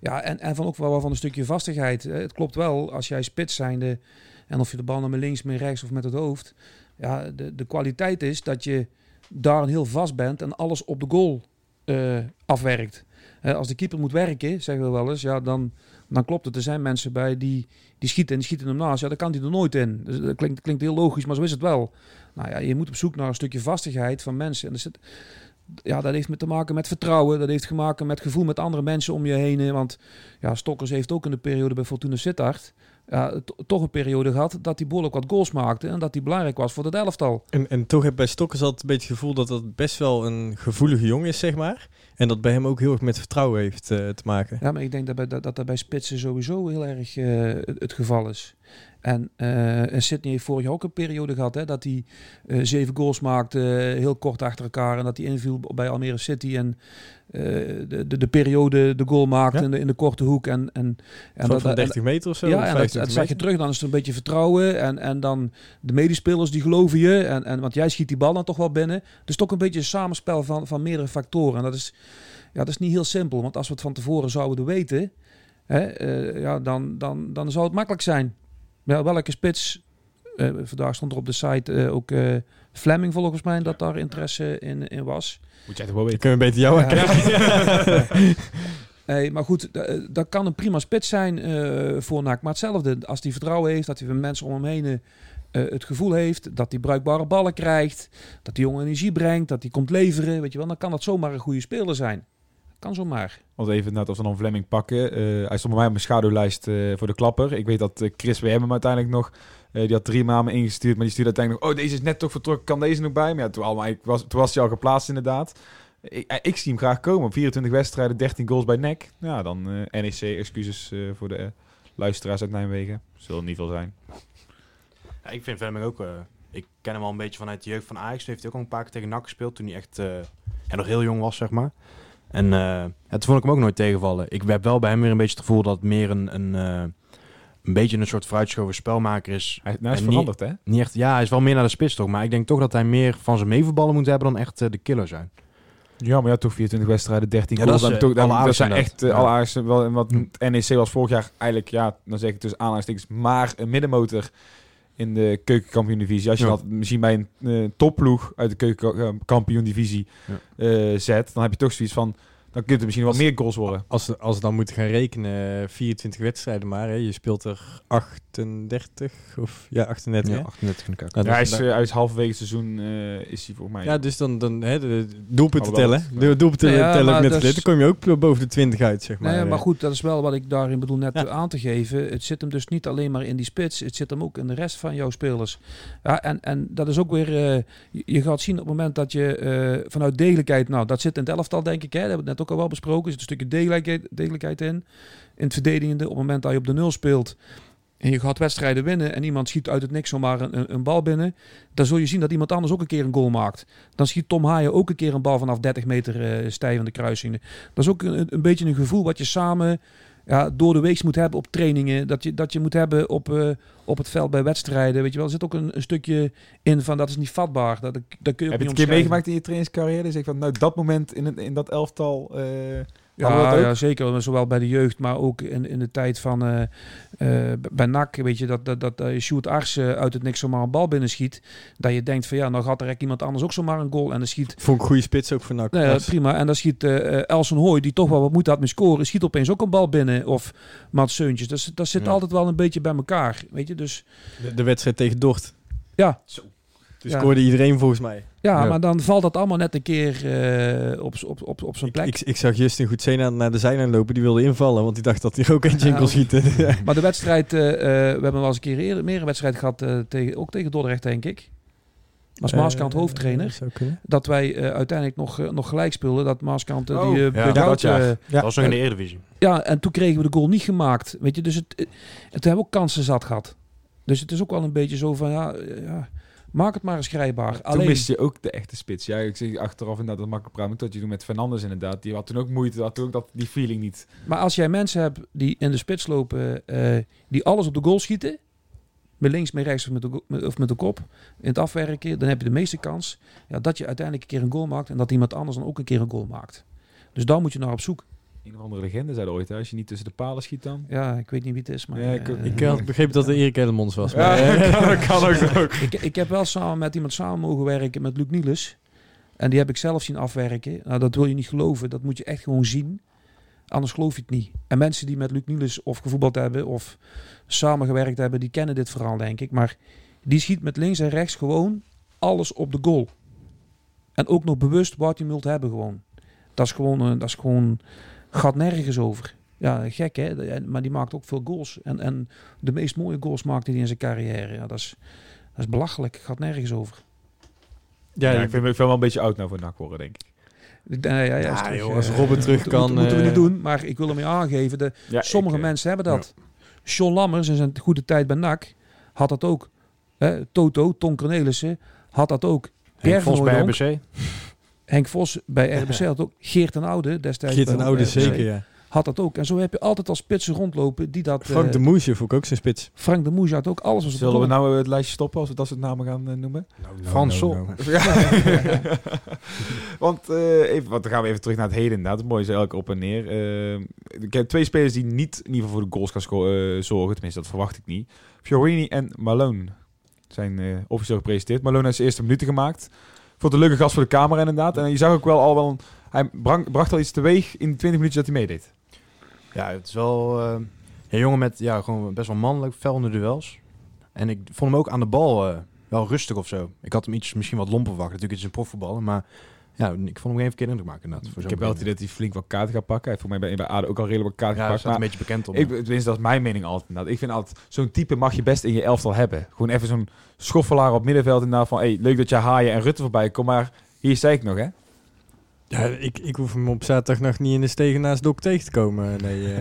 S2: Ja, en, en van ook wel van een stukje vastigheid. Eh, Het klopt wel, als jij spits zijnde... en of je de bal naar met links, met rechts of met het hoofd... ja, de, de kwaliteit is dat je daar heel vast bent en alles op de goal eh, afwerkt. Hè, als de keeper moet werken, zeggen we wel eens, ja, dan, dan klopt het. Er zijn mensen bij die, die schieten en die schieten hem naast. Ja, dan kan hij er nooit in. Dus dat klinkt, klinkt heel logisch, maar zo is het wel. Nou ja, je moet op zoek naar een stukje vastigheid van mensen. En er zit, ja, dat heeft met te maken met vertrouwen. Dat heeft te maken met gevoel met andere mensen om je heen. Want ja, Stokkers heeft ook in de periode bij Fortuna Sittard... Ja, to- toch een periode gehad dat hij behoorlijk wat goals maakte... en dat hij belangrijk was voor het elftal.
S4: En, en toch heb bij Stokkers altijd een beetje het gevoel dat dat best wel een gevoelige jongen is, zeg maar. En dat bij hem ook heel erg met vertrouwen heeft eh, te maken.
S2: Ja, maar ik denk dat bij, dat, dat dat bij Spitsen sowieso heel erg eh, het, het geval is. En, en Sydney heeft vorig jaar ook een periode gehad hè, dat hij eh, zeven goals maakte, eh, heel kort achter elkaar. En dat hij inviel bij Almere City en de, de, de periode de goal maakte
S4: Ja.
S2: in, de, in de korte hoek. En, en, en
S4: van, van
S2: en-
S4: 30 meter of zo.
S2: ja, en dat,
S4: 25
S2: dat je terug. Dan is er een beetje vertrouwen. En, en dan de medespelers die geloven je. En, en, want jij schiet die bal dan toch wel binnen. Dus toch een beetje een samenspel van, van meerdere factoren. En dat is, ja, dat is niet heel simpel. Want als we het van tevoren zouden weten, hè, ja, dan, dan, dan zou het makkelijk zijn. Ja, welke spits? eh, vandaag stond er op de site eh, ook eh, Fleming volgens mij dat daar interesse in, in was.
S1: Moet jij toch wel weten.
S4: kunnen we beter jou
S2: Ja.
S4: aankijken.
S2: Hey, maar goed, da- dat kan een prima spits zijn eh, voor NAC. Maar hetzelfde, als hij vertrouwen heeft, dat hij van mensen om hem heen eh, het gevoel heeft dat hij bruikbare ballen krijgt, dat hij jonge energie brengt, dat hij komt leveren, weet je wel, dan kan dat zomaar een goede speler zijn. Kan zomaar.
S1: Want even net als we dan Vlemming pakken. eh, hij stond bij mij op mijn schaduwlijst eh, voor de klapper. Ik weet dat eh, Chris WM hem uiteindelijk nog... eh, die had drie maanden ingestuurd, maar die stuurde uiteindelijk nog... Oh, deze is net toch vertrokken, kan deze nog bij? Maar ja, toen, allemaal, ik was, toen was hij al geplaatst inderdaad. Ik, ik zie hem graag komen. 24 wedstrijden, 13 goals bij NEC. Ja, dan eh, NEC, excuses eh, voor de luisteraars uit Nijmegen. Zullen niet veel zijn.
S3: Ja, ik vind Fleming ook... eh, ik ken hem al een beetje vanuit de jeugd van Ajax. Toen heeft hij ook al een paar keer tegen NAC gespeeld. Toen hij echt eh, ja, nog heel jong was, zeg maar. En eh, ja, toen vond ik hem ook nooit tegenvallen. Ik heb wel bij hem weer een beetje het gevoel dat het meer een... een eh, een beetje een soort vooruitschoven spelmaker is.
S1: Hij, nou, hij is
S3: En niet-
S1: veranderd, hè?
S3: Niet echt, ja, hij is wel meer naar de spits toch. Maar ik denk toch dat hij meer van zijn meeverballen moet hebben dan echt eh, de killer zijn.
S1: Ja, maar ja, toch 24 wedstrijden, 13
S3: Ja,
S1: goals.
S3: dat is,
S1: Dan
S3: eh,
S1: dat zijn echt uh,
S3: inderdaad.
S1: alle aardigste wel. En wat
S3: Hm.
S1: het NEC was vorig jaar eigenlijk, ja, dan zeg ik tussen aanhalingstekens, maar een middenmotor in de keukenkampioen-divisie. Als je
S3: Ja.
S1: dat misschien bij een eh, topploeg uit de keukenkampioen-divisie
S4: Ja.
S1: eh, zet, dan heb je toch zoiets van, dan kunt er misschien wel
S4: Als-
S1: meer goals worden.
S4: Als, we- als we dan moeten gaan rekenen, 24 wedstrijden maar. Hè. Je speelt er 38 of ja, 38. hè?
S3: 38 in de kaart.
S4: Nou,
S1: Ja, hij
S4: dus
S1: is,
S4: da-
S1: eh, halverwege seizoen, eh, is hij volgens mij.
S4: ja, dus dan, dan hè, de, doelpunten tellen. De doelpunten
S2: Ja,
S4: tellen geleden.
S2: is-
S4: Dan kom je ook boven de 20 uit, zeg maar.
S2: Nee, maar
S4: Eh,
S2: goed, dat is wel wat ik daarin bedoel net
S4: Ja.
S2: eh, aan te geven. Het zit hem dus niet alleen maar in die spits. Het zit hem ook in de rest van jouw spelers. Ja, en, en dat is ook weer... eh, je, gaat zien op het moment dat je eh, vanuit degelijkheid... Nou, dat zit in het elftal, denk ik. Hè, dat hebben we het net ook al wel besproken. Er zit een stukje degelijkheid, in. In het verdedigende. Op het moment dat je op de nul speelt... En je gaat wedstrijden winnen en iemand schiet uit het niks zomaar een, een, bal binnen. Dan zul je zien dat iemand anders ook een keer een goal maakt. Dan schiet Tom Haaien ook een keer een bal vanaf 30 meter eh stijvende kruising. Dat is ook een, een beetje een gevoel wat je samen ja, door de week moet hebben op trainingen. Dat je, dat je moet hebben op, eh, op het veld bij wedstrijden. Weet je wel, er zit ook een, een stukje in van dat is niet vatbaar. Dat, dat kun je
S1: heb je het een keer meegemaakt in je trainingscarrière? Dus ik van, nou, dat moment in, het, in dat elftal... eh,
S2: Ja, ja, zeker. Zowel bij de jeugd, maar ook in, in de tijd van eh, eh, bij NAC. Weet je, dat, dat, dat uh, Sjoerd Ars uit het niks zomaar een bal binnenschiet. Dat je denkt van ja, nou gaat er echt iemand anders ook zomaar een goal. En dan schiet
S4: Vond ik een goede spits ook voor NAC.
S2: Nee, ja, prima. En dan schiet Elson Hooy, die toch wel wat moeite had met scoren, schiet opeens ook een bal binnen. Of Mats Seuntjes. Dat, dat zit
S3: Ja.
S2: altijd wel een beetje bij elkaar. Weet je, dus
S4: De, de wedstrijd tegen Dort.
S2: ja.
S4: Dus
S2: Ja.
S4: scoorde iedereen volgens mij.
S2: Ja, maar dan valt dat allemaal net een keer eh, op, op, op, op zijn
S4: Ik,
S2: plek.
S4: ik, ik zag Justin Goedzena naar de zijlijn lopen. Die wilde invallen, want die dacht dat hij ook
S2: Ja.
S4: kon schieten.
S2: Maar de wedstrijd, eh, eh, we hebben wel eens een keer eerder, meer een wedstrijd gehad, eh, tegen, ook tegen Dordrecht, denk ik. Als Maaskant hoofdtrainer. Dat wij eh, uiteindelijk nog, nog gelijk speelden. Dat Maaskant
S1: Oh,
S2: die uh,
S3: ja,
S1: dat jaar.
S4: Ja.
S3: Dat was nog in de Eredivisie.
S2: Ja, en toen kregen we de goal niet gemaakt. Weet je, dus het, het, het hebben ook kansen zat gehad. Dus het is ook wel een beetje zo van, ja, ja maak het maar eens grijpbaar.
S1: Toen
S2: Alleen,
S1: miste je ook de echte spits. Ja, ik zeg achteraf inderdaad dat makkelijk praten. Dat je toen met Fernandes inderdaad. Die had toen ook moeite. Had toen ook dat, die feeling niet.
S2: maar als jij mensen hebt die in de spits lopen, eh, die alles op de goal schieten, met links, met rechts of met, de, of met de kop, in het afwerken, dan heb je de meeste kans ja, dat je uiteindelijk een keer een goal maakt en dat iemand anders dan ook een keer een goal maakt. Dus daar moet je naar op zoek.
S1: Een of andere legende zei ooit. Als je niet tussen de palen schiet dan.
S2: Ja, ik weet niet wie het is, maar...
S1: Ja, ik ook
S2: eh.
S4: Ik had begrepen dat het Erik Ellemons was.
S1: Ja,
S4: Maar, eh,
S1: dat kan ook. ook.
S2: ik, ik heb wel samen met iemand samen mogen werken met Luc Niels. En die heb ik zelf zien afwerken. Nou, dat wil je niet geloven. Dat moet je echt gewoon zien. Anders geloof je het niet. En mensen die met Luc Niels of gevoetbald hebben of samengewerkt hebben, die kennen dit verhaal, denk ik. Maar die schiet met links en rechts gewoon alles op de goal. En ook nog bewust wat hij wilt hebben gewoon. Dat is gewoon, eh, dat is gewoon, gaat nergens over. Ja, gek hè, En- maar die maakt ook veel goals. En, en de meest mooie goals maakte hij in zijn carrière. Ja, dat is, dat is belachelijk, gaat nergens over.
S1: Ja,
S4: Ja,
S1: ik vind me ik vind wel een beetje oud nou voor NAC worden, denk ik.
S2: Ja, ja, ja, is
S4: Ja,
S2: terug,
S4: joh,
S2: eh,
S4: als Robben terug kan,
S2: Moeten, moeten we
S4: eh,
S2: niet doen, maar ik wil ermee aangeven. De,
S1: Ja,
S2: sommige
S1: ik, eh,
S2: mensen hebben dat. John Lammers in zijn goede tijd bij NAC had dat ook. Hè, Toto, Ton Cornelissen had dat ook. Pierre van
S3: bij RBC.
S2: Henk Vos bij RBC had ook. Geert en Oude destijds.
S4: Geert en Oude
S2: RBC,
S4: zeker, ja.
S2: Had dat ook. En zo heb je altijd als spitsen rondlopen die dat...
S4: Frank
S2: eh,
S4: de Moesje vond ik ook zijn spits.
S2: Frank de Moes had ook alles was
S1: Zullen we nou het lijstje stoppen als we dat soort namen gaan eh, noemen?
S3: Frans Sol.
S1: Ja. want, eh, even, want dan gaan we even terug naar het heden inderdaad. Het mooie is elke op en neer. Eh, ik heb twee spelers die niet in ieder geval voor de goals gaan zorgen. Tenminste, dat verwacht ik niet. Fiorini en Malone zijn eh, officieel gepresenteerd. Malone heeft zijn eerste minuten gemaakt. Voor de leuke gast voor de camera inderdaad. En je zag ook wel al wel... Een, hij bracht al iets teweeg in de 20 minuten dat hij meedeed.
S3: Ja, het is wel eh, een jongen met ja, gewoon best wel mannelijk, fel in de duels. En ik vond hem ook aan de bal eh, wel rustig of zo. Ik had hem iets misschien wat lomper verwacht. Natuurlijk, het is een profvoetballer, maar ja, ik vond hem geen verkeerde indruk maken inderdaad. voor
S1: ik heb wel het idee dat hij flink wat kaarten gaat pakken. Hij heeft voor mij bij, bij ADO ook al redelijk wat kaarten
S3: Ja, hij
S1: gepakt. Maar
S3: een beetje bekend om.
S1: Ik, tenminste, dat is mijn mening altijd. inderdaad. Ik vind altijd, zo'n type mag je best in je elftal hebben. Gewoon even zo'n schoffelaar op middenveld inderdaad van, hey, leuk dat je Haaien en Rutte voorbij komt, maar hier zei ik nog, hè?
S4: Ja, ik, ik hoef hem op zaterdag nog niet in de stegen naast Dok tegen te komen. Nee,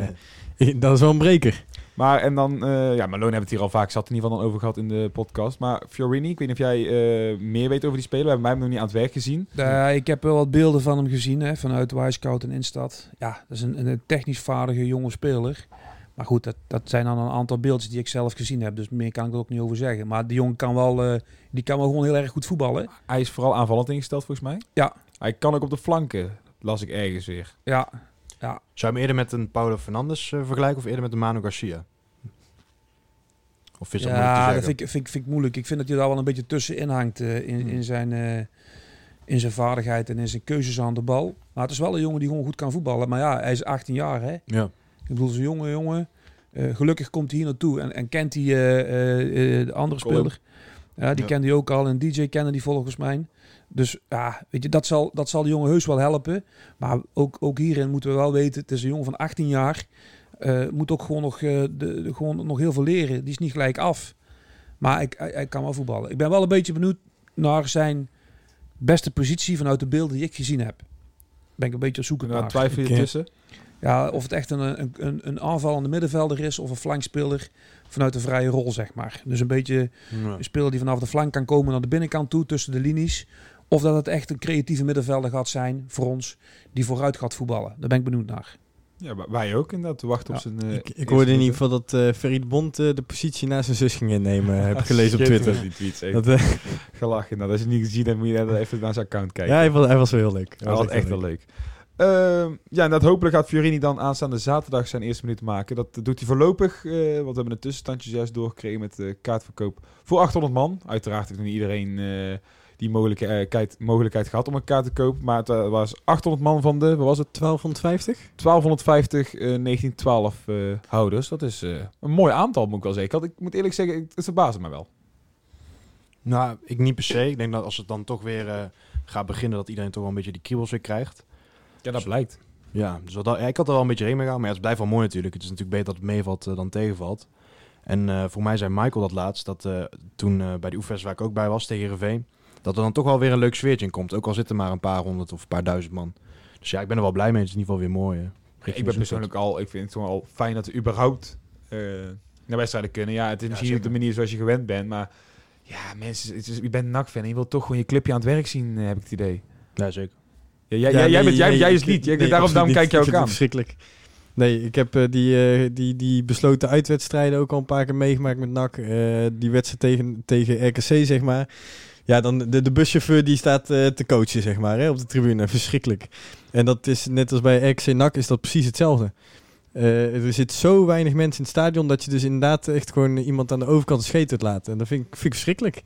S4: eh, dat is wel een breker.
S1: Maar en dan, eh, ja, Malone hebben het hier al vaak zat in ieder geval dan over gehad in de podcast. Maar Fiorini, ik weet niet of jij eh, meer weet over die speler. We hebben mij nog niet aan het werk gezien.
S2: Ja, ik heb wel wat beelden van hem gezien, hè, vanuit Wisecout en Instad. Ja, dat is een, een technisch vaardige jonge speler. Maar goed, dat, dat zijn dan een aantal beeldjes die ik zelf gezien heb. Dus meer kan ik er ook niet over zeggen. Maar die jongen kan wel, eh, die kan wel gewoon heel erg goed voetballen.
S1: Hij is vooral aanvallend ingesteld volgens mij.
S2: Ja.
S1: Hij kan ook op de flanken, las ik ergens weer.
S2: Ja,
S3: Zou je hem eerder met een Paulo Fernandes eh, vergelijken of eerder met een Manu Garcia? Of is dat
S2: ja dat vind ik, vind, ik- vind ik moeilijk. Ik vind dat hij daar wel een beetje tussenin hangt eh, in,
S3: Hmm.
S2: in, zijn, eh, in zijn vaardigheid en in zijn keuzes aan de bal. Maar het is wel een jongen die gewoon goed kan voetballen. Maar ja, hij is 18 jaar, hè.
S3: Ja.
S2: Ik bedoel, zo'n jonge jongen. Gelukkig komt hij hier naartoe en, en kent hij de andere
S1: Colin.
S2: speler. Ja, die
S3: Ja.
S2: kende hij ook al. En DJ kennen die volgens mij. Dus ja, weet je, dat zal, dat zal de jongen heus wel helpen. Maar ook, ook hierin moeten we wel weten, het is een jongen van 18 jaar. eh, moet ook gewoon nog, eh, de, de- gewoon nog heel veel leren. Die is niet gelijk af. Maar ik, hij, hij kan wel voetballen. Ik ben wel een beetje benieuwd naar zijn beste positie vanuit de beelden die ik gezien heb. Ben ik een beetje op zoek
S1: Daar
S2: naar.
S1: twijfel je
S4: eh,
S1: tussen.
S2: Ja, of het echt een, een, een, een aanvallende middenvelder is of een flankspeler vanuit de vrije rol, zeg maar. Dus een beetje een speler die vanaf de flank kan komen naar de binnenkant toe tussen de linies. Of dat het echt een creatieve middenvelder gaat zijn voor ons die vooruit gaat voetballen. Daar ben ik benieuwd naar.
S1: Ja, maar wij ook inderdaad. Te wachten op zijn... eh,
S4: ik hoorde in ieder geval dat eh Ferry de Bond eh, de positie naast zijn zus ging innemen. heb ik gelezen op Twitter.
S1: Die tweets,
S4: Dat, eh,
S1: gelachen. Nou, als je het niet gezien hebt, moet je even naar zijn account kijken.
S4: ja, hij was, hij was wel heel leuk. Hij
S1: Dat was echt wel leuk. Ehm, ja, en dat hopelijk gaat Fiorini dan aanstaande zaterdag zijn eerste minuut maken. Dat doet hij voorlopig, eh, want we hebben een tussenstandje juist doorgekregen met de kaartverkoop voor 800 man. Uiteraard heeft nog niet iedereen eh, die mogelijkheid, mogelijkheid gehad om een kaart te kopen. Maar het eh, was 800 man van de, wat was het,
S4: 1250?
S1: 1250 eh 1912 eh, houders. Dat is eh, een mooi aantal, moet ik wel zeggen. Ik, had- ik moet eerlijk zeggen, het verbaasde me wel.
S3: Nou, ik niet per se. Ik denk dat als het dan toch weer eh, gaat beginnen, dat iedereen toch wel een beetje die kriebels weer krijgt.
S1: Ja, dat blijkt.
S3: Ja, dus wat dat, ja, ik had er wel een beetje heen mee gaan, maar ja, het blijft wel mooi natuurlijk. Het is natuurlijk beter dat het meevalt eh, dan tegenvalt. En eh, voor mij zei Michael dat laatst, dat eh, toen eh, bij de oefenwedstrijd waar ik ook bij was tegen Heerenveen, dat er dan toch wel weer een leuk sfeertje in komt. Ook al zitten maar een paar honderd of een paar duizend man. Dus ja, ik ben er wel blij mee. Het is in ieder geval weer mooi.
S1: ik ben persoonlijk al, ik vind het gewoon al fijn dat we überhaupt eh, naar wedstrijden kunnen. Ja, het is
S3: Ja,
S1: misschien niet op de manier zoals je gewend bent, maar ja, mensen, het is, je bent een en je wilt toch gewoon je clubje aan het werk zien, heb ik het idee.
S3: Ja, zeker.
S1: Ja, jij, bent, jij, jij is niet. Daarom kijk je ook aan.
S4: verschrikkelijk. Nee, ik heb eh, die, eh, die, die besloten uitwedstrijden ook al een paar keer meegemaakt met NAC. Eh, die wedstrijd tegen, tegen RKC, zeg maar. Ja, dan de, de buschauffeur die staat te coachen, zeg maar, hè, op de tribune. Verschrikkelijk. En dat is net als bij RKC NAC is dat precies hetzelfde. Er zit zo weinig mensen in het stadion dat je dus inderdaad echt gewoon iemand aan de overkant scheet laten. En dat vind ik, vind ik verschrikkelijk.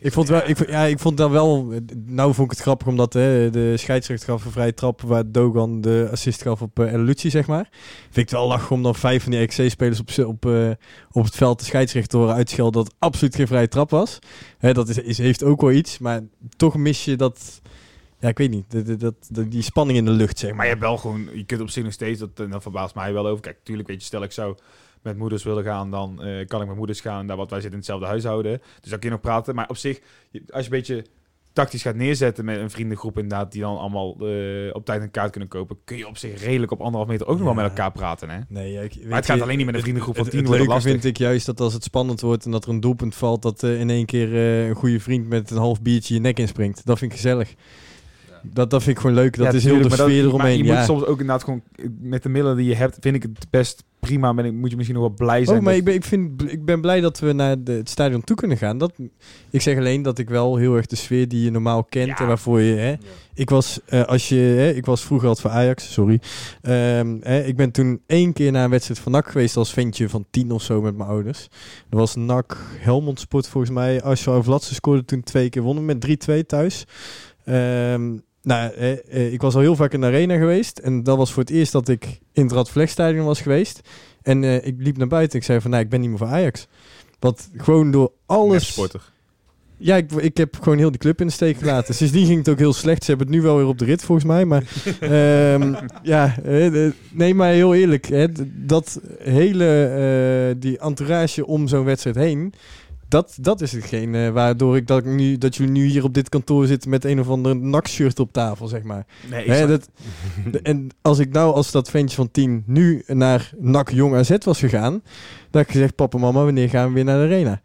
S4: Ik vond, wel, ik, vond- ja, ik vond dat wel... Nou vond ik het grappig omdat hè, de scheidsrechter gaf een vrije trap... waar Dogan de assist gaf op uh, Lucci, zeg maar. Vind ik het wel lachen om dan vijf van die XC-spelers op, op, eh, op het veld de scheidsrechter horen uitschelden... dat het absoluut geen vrije trap was. Hè, dat is, is, heeft ook wel iets, maar toch mis je dat... Ja, ik weet niet. Dat, dat, dat- die spanning in de lucht, zeg
S1: Maar
S4: maar.
S1: je hebt wel gewoon, je kunt op zich nog steeds, dat, en dat verbaast mij wel over. Kijk, natuurlijk weet je, stel ik zou met moeders willen gaan, dan eh, kan ik met moeders gaan, daar wat wij zitten in hetzelfde huishouden. Dus dan kun je nog praten. Maar op zich, als je een beetje tactisch gaat neerzetten met een vriendengroep inderdaad, die dan allemaal eh, op tijd een kaart kunnen kopen, kun je op zich redelijk op anderhalf meter ook nog wel met elkaar praten, hè?
S4: Nee, ja, ik- weet
S1: Maar het gaat alleen niet met een
S4: het-
S1: vriendengroep van
S4: het,
S1: tien
S4: het
S1: het
S4: leuke
S1: lastig.
S4: vind ik juist dat als het spannend wordt en dat er een doelpunt valt, dat eh, in één keer een goede vriend met een half biertje je nek inspringt. Dat vind ik gezellig. Dat, dat vind ik gewoon leuk. Dat
S1: Ja,
S4: is heel de sfeer
S1: dat- maar
S4: eromheen.
S1: je
S4: ja.
S1: moet soms ook inderdaad gewoon, eh, met de middelen die je hebt, vind ik het best prima. Ben ik, moet je misschien nog wel blij zijn.
S4: Oh, maar
S1: dat-
S4: ik ben, ik, vind, ik ben blij dat we naar de, het stadion toe kunnen gaan. Dat, ik zeg alleen dat ik wel heel erg de sfeer die je normaal kent
S1: Ja.
S4: en waarvoor je... Hè, ik, was, eh, als je, hè, ik was vroeger altijd voor Ajax, sorry. Ehm, hè, ik ben toen één keer naar een wedstrijd van NAC geweest als ventje van tien of zo met mijn ouders. Dat was NAC Helmond Sport volgens mij. Asjo Vlatsen scoorde toen twee keer wonnen met 3-2 thuis. Ehm, nou, eh, eh, ik was al heel vaak in de arena geweest. En dat was voor het eerst dat ik in het was geweest. En eh, ik liep naar buiten. Ik zei van, nou, ik ben niet meer voor Ajax. Want gewoon door alles...
S1: sporter.
S4: Ja, ik, ik heb gewoon heel die club in de steek gelaten. Sindsdien ging het ook heel slecht. Ze hebben het nu wel weer op de rit, volgens mij. Maar ehm, ja, eh, nee, maar heel eerlijk. Hè, dat hele, eh, die entourage om zo'n wedstrijd heen... Dat, dat is hetgeen eh, waardoor ik dat, ik nu, dat jullie nu hier op dit kantoor zitten met een of ander NAC-shirt op tafel, zeg maar.
S1: Nee, ik
S4: Hè,
S1: snap-
S4: dat, en als ik nou als dat ventje van 10 nu naar NAC Jong AZ was gegaan, dan had ik gezegd, papa, mama, wanneer gaan we weer naar de arena?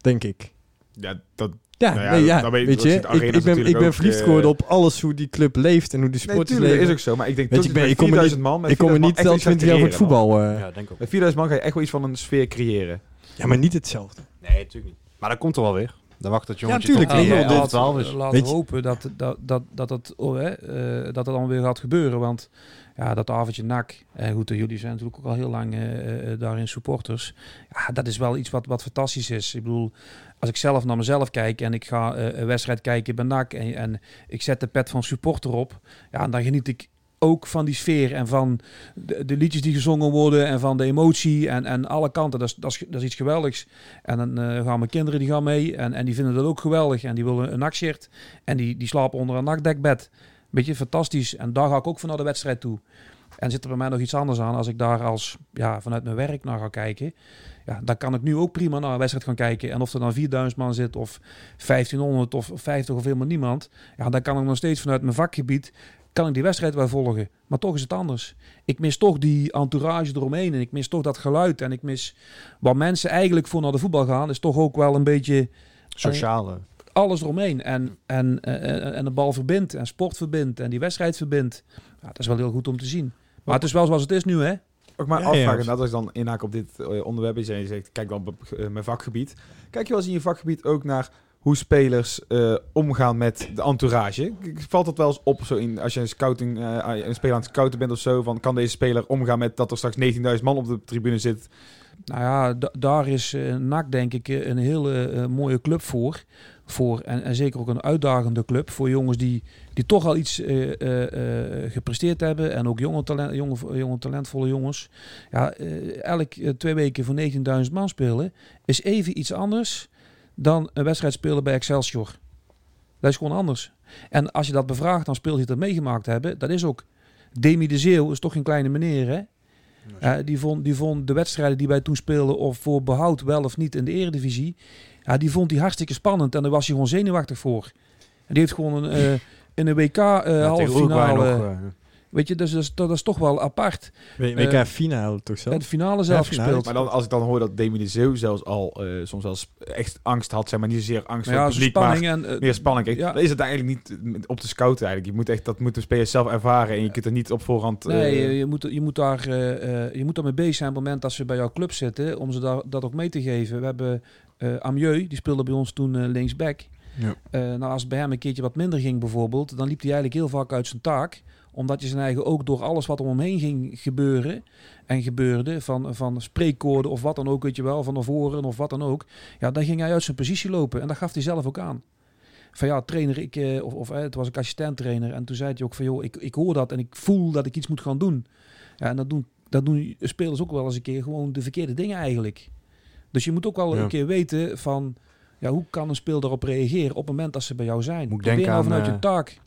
S4: Denk ik.
S1: ja, dat,
S4: Ja,
S1: Nou ja,
S4: nee, ja
S1: dan weet je-
S4: weet
S1: dat
S4: ik, ik ben, ik ben
S1: ook,
S4: verliefd
S1: eh,
S4: geworden op alles hoe die club leeft en hoe die
S1: nee,
S4: sport
S1: dat is
S4: leven.
S1: ook zo. Maar ik denk
S4: Weet je,
S1: dat
S4: ik
S1: met
S4: ben- ik kom er
S1: 4000 man, met
S4: Ik kom er
S1: 4000
S4: niet
S1: man
S4: al
S1: echt iets
S4: 20 jaar voor het voetbal. eh.
S3: Ja, denk ook.
S1: Met 4000 man ga je echt wel iets van een sfeer creëren.
S4: Ja, maar niet hetzelfde.
S3: Nee, natuurlijk niet. Maar dat komt er wel weer. Dan wacht het jongetje
S4: tuurlijk,
S3: tot
S4: nee,
S3: hij
S4: joh,
S3: eh,
S4: dit-
S3: 11, 12 is.
S2: Laten
S4: Weet
S2: we hopen dat dat, dat, dat, het, oh, hè, eh, dat het dan weer gaat gebeuren. Want ja, dat avondje NAC, eh, goed, eh, jullie zijn natuurlijk ook al heel lang eh, eh, daarin supporters. Ja, dat is wel iets wat, wat fantastisch is. Ik bedoel, als ik zelf naar mezelf kijk en ik ga eh, een wedstrijd kijken bij NAC en, en ik zet de pet van supporter op, ja, dan geniet ik ook van die sfeer en van de, de liedjes die gezongen worden en van de emotie en, en alle kanten. Dat is, dat, is, dat is iets geweldigs. En dan eh, gaan mijn kinderen die gaan mee en, en die vinden dat ook geweldig en die willen een nakshirt en die, die slapen onder een nakdekbed. Beetje fantastisch. En daar ga ik ook van naar de wedstrijd toe. En zit er bij mij nog iets anders aan als ik daar als ja, vanuit mijn werk naar ga kijken. Ja, dan kan ik nu ook prima naar een wedstrijd gaan kijken. En of er dan 4000 man zit of 1500 of 50 of helemaal niemand. Ja, dan kan ik nog steeds vanuit mijn vakgebied kan ik die wedstrijd wel volgen. Maar toch is het anders. Ik mis toch die entourage eromheen. En ik mis toch dat geluid. En ik mis waar mensen eigenlijk voor naar de voetbal gaan. Is toch ook wel een beetje
S3: Sociale.
S2: alles eromheen. En, en, eh, en de bal verbindt. En sport verbindt. En die wedstrijd verbindt. Ja, dat is wel heel goed om te zien. Maar het is wel zoals het is nu, hè?
S1: Ook maar
S4: Ja,
S1: afvragen,
S4: ja.
S1: als ik dan inhaak op dit eh, onderwerp is en je zegt, kijk dan op eh, mijn vakgebied. Kijk je wel eens in je vakgebied ook naar hoe spelers eh, omgaan met de entourage? Valt dat wel eens op, zo in, als je een, scouting, eh, een speler aan het scouten bent of zo, van kan deze speler omgaan met dat er straks 19.000 man op de tribune zit?
S2: Nou ja, da- daar is eh NAC denk ik een hele mooie club voor. voor en, en zeker ook een uitdagende club voor jongens die, die toch al iets gepresteerd hebben. En ook jonge, talent, jonge, jonge talentvolle jongens. Ja, elk twee weken voor 19.000 man spelen is even iets anders dan een wedstrijd spelen bij Excelsior. Dat is gewoon anders. En als je dat bevraagt, dan speel je het er meegemaakt hebben. Dat is ook. Demi de Zeeuw is toch geen kleine meneer, hè? Ja, die, vond, die vond de wedstrijden die wij toen speelden, of voor behoud wel of niet in de eredivisie, ja, die vond hij hartstikke spannend en daar was hij gewoon zenuwachtig voor. En die heeft gewoon een, eh, in een WK eh halve finale. Weet je, dus, dus dat is toch wel apart.
S4: WK
S2: Eh,
S4: finale toch zo?
S2: En de finale zelf
S4: Ja, finale.
S2: gespeeld.
S1: Maar dan, als ik dan hoor dat Demi de Zeeuw zelfs al eh, soms wel eens echt angst had, zeg maar niet zozeer angst
S2: Maar
S1: voor
S2: ja,
S1: het publiek, maar
S2: spanning en... eh,
S1: meer spanning. Kijk,
S2: ja.
S1: Dan is het eigenlijk niet op te scouten eigenlijk. Je moet echt, dat moeten spelers zelf ervaren en je kunt er niet op voorhand...
S2: Nee, je, je, moet, je, moet daar, eh, eh, je moet daarmee bezig zijn op het moment dat ze bij jouw club zitten, om ze daar, dat ook mee te geven. We hebben eh Amieux, die speelde bij ons toen linksback.
S3: Ja.
S2: Eh, nou, als het bij hem een keertje wat minder ging bijvoorbeeld, dan liep hij eigenlijk heel vaak uit zijn taak. Omdat je zijn eigen ook door alles wat er omheen ging gebeuren en gebeurde, van, van spreekkoorden of wat dan ook, weet je wel, van naar voren of wat dan ook. Ja, dan ging hij uit zijn positie lopen en dat gaf hij zelf ook aan. Van ja, trainer, ik, eh, of, of eh, het was ik assistent trainer en toen zei hij ook van joh, ik, ik hoor dat en ik voel dat ik iets moet gaan doen. Ja, en dat doen, dat doen spelers ook wel eens een keer gewoon de verkeerde dingen eigenlijk. Dus je moet ook wel
S3: Ja.
S2: een keer weten van, ja, hoe kan een speler daarop reageren op het moment dat ze bij jou zijn?
S3: Moet denken
S2: nou
S3: aan,
S2: vanuit je
S3: eh,
S2: taak.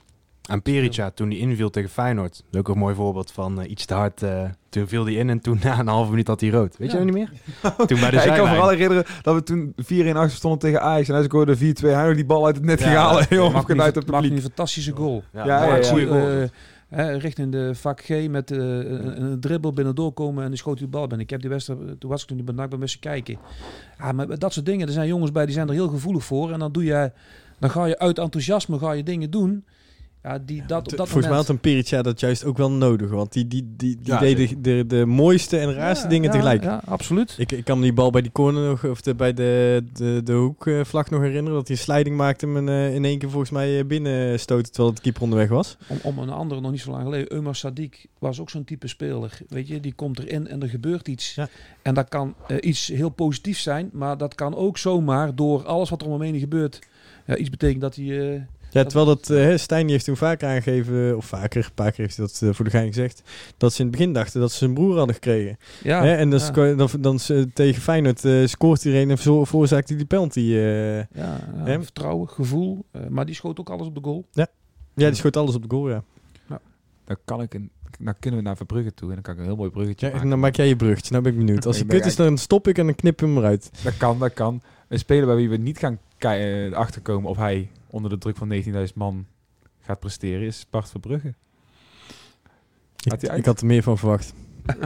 S3: Aan Perica, toen hij inviel tegen Feyenoord. Dat is ook een mooi voorbeeld van eh, iets te hard. eh, toen viel hij in en toen na een halve minuut had hij rood. Weet je nog niet meer? Toen bij de
S1: Ja, ik kan vooral herinneren dat we toen 4-1 achter stonden tegen Ajax. En ik hoorde 4-2, hij had die bal uit het net
S3: Ja,
S1: gehaald. Heel
S2: Mag niet,
S1: op het publiek.
S2: een fantastische goal.
S3: Ja,
S1: Ja,
S3: maar
S1: ja,
S3: een
S1: ja.
S3: goede goal.
S2: Eh, hè, richting de vak G met eh, een, een dribbel binnendoor komen en die schoot die bal binnen. Ik heb die wedstrijd, toen was ik toen bij NAC bij moesten kijken. Ja, maar dat soort dingen, er zijn jongens bij die zijn er heel gevoelig voor. En dan doe je, dan ga je uit enthousiasme ga je dingen doen. Ja, die dat op dat
S4: Volgens mij had een Perica dat juist ook wel nodig. Want die, die, die, die
S3: Ja,
S4: deed de, de, de mooiste en raarste
S2: Ja,
S4: dingen
S2: ja,
S4: tegelijk.
S2: Ja, absoluut.
S4: Ik, ik kan me die bal bij die corner nog, of de, bij de, de, de hoekvlag nog herinneren. Dat hij een sliding maakte en eh, in één keer volgens mij eh, binnen stoten terwijl de keeper onderweg was.
S2: Om, om een andere nog niet zo lang geleden. Umar Sadiq was ook zo'n type speler. Weet je, die komt erin en er gebeurt iets.
S4: Ja.
S2: En dat kan eh, iets heel positiefs zijn, maar dat kan ook zomaar door alles wat er om hem heen gebeurt. Ja, iets betekent dat hij. eh,
S4: Ja, terwijl dat, eh, Stijn die heeft toen vaker aangegeven, of vaker, een paar keer heeft hij dat eh, voor de gein gezegd, dat ze in het begin dachten dat ze zijn broer hadden gekregen.
S2: ja,
S4: Hè, en dan,
S2: ja,
S4: sco- dan, dan ze- tegen Feyenoord eh, scoort iedereen en veroorzaakt hij die penalty. eh.
S2: ja, ja,
S4: Hè?
S2: vertrouwen, gevoel. eh, maar die schoot ook alles op de goal.
S4: ja, die schoot alles op de goal, ja.
S1: Dan, kan ik een, dan kunnen we naar Verbrugge toe en dan kan ik een heel mooi bruggetje
S4: ja
S1: maken.
S4: dan maak jij je bruggetje, nou ben ik benieuwd. Als
S1: ben
S4: kut is, dan stop ik en dan knip ik hem eruit.
S1: Dat kan, dat kan. Een speler bij wie we niet gaan eh, achterkomen of hij onder de druk van 19.000 man gaat presteren is Bart Verbrugge.
S4: Ik, ik had er meer van verwacht.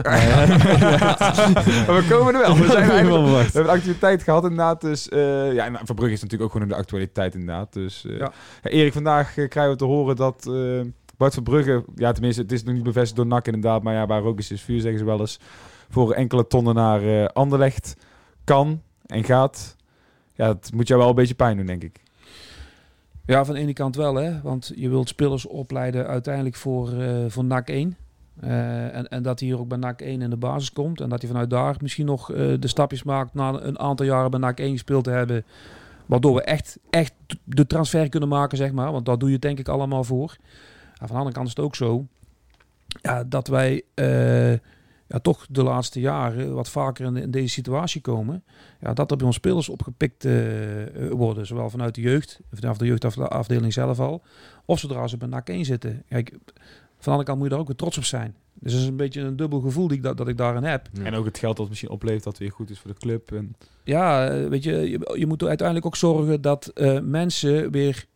S1: maar we komen er wel. We, zijn
S4: er van
S1: eigenlijk, we hebben een activiteit gehad inderdaad. Dus eh, ja, nou, Verbrugge is natuurlijk ook gewoon in de actualiteit inderdaad. Dus eh,
S2: Ja.
S1: ja, Erik, vandaag eh, krijgen we te horen dat eh, Bart Verbrugge, ja tenminste het is nog niet bevestigd door NAC inderdaad, maar ja, waar rook is, is vuur zeggen ze wel eens, voor enkele tonnen naar eh Anderlecht kan en gaat. Ja, dat moet jou wel een beetje pijn doen, denk ik.
S2: Ja, van de ene kant wel, hè. Want je wilt spelers opleiden uiteindelijk voor, eh voor NAC 1. Eh, en, en dat hij hier ook bij NAC 1 in de basis komt. En dat hij vanuit daar misschien nog eh, de stapjes maakt na een aantal jaren bij NAC 1 gespeeld te hebben. Waardoor we echt, echt de transfer kunnen maken, zeg maar. Want daar doe je denk ik allemaal voor. En van de andere kant is het ook zo ja, dat wij ja, toch de laatste jaren wat vaker in, in deze situatie komen. Ja, dat er bij ons spelers opgepikt eh, eh, worden. Zowel vanuit de jeugd, vanaf de jeugdafdeling zelf al. Of zodra ze bij NAC 1 zitten. Kijk, van de andere kant moet je daar ook weer trots op zijn. Dus dat is een beetje een dubbel gevoel die ik dat, dat ik daarin heb.
S3: Ja.
S1: En ook het geld dat het misschien oplevert dat weer goed is voor de club. En,
S2: Ja, eh, weet je, je, je moet er uiteindelijk ook zorgen dat eh, mensen weer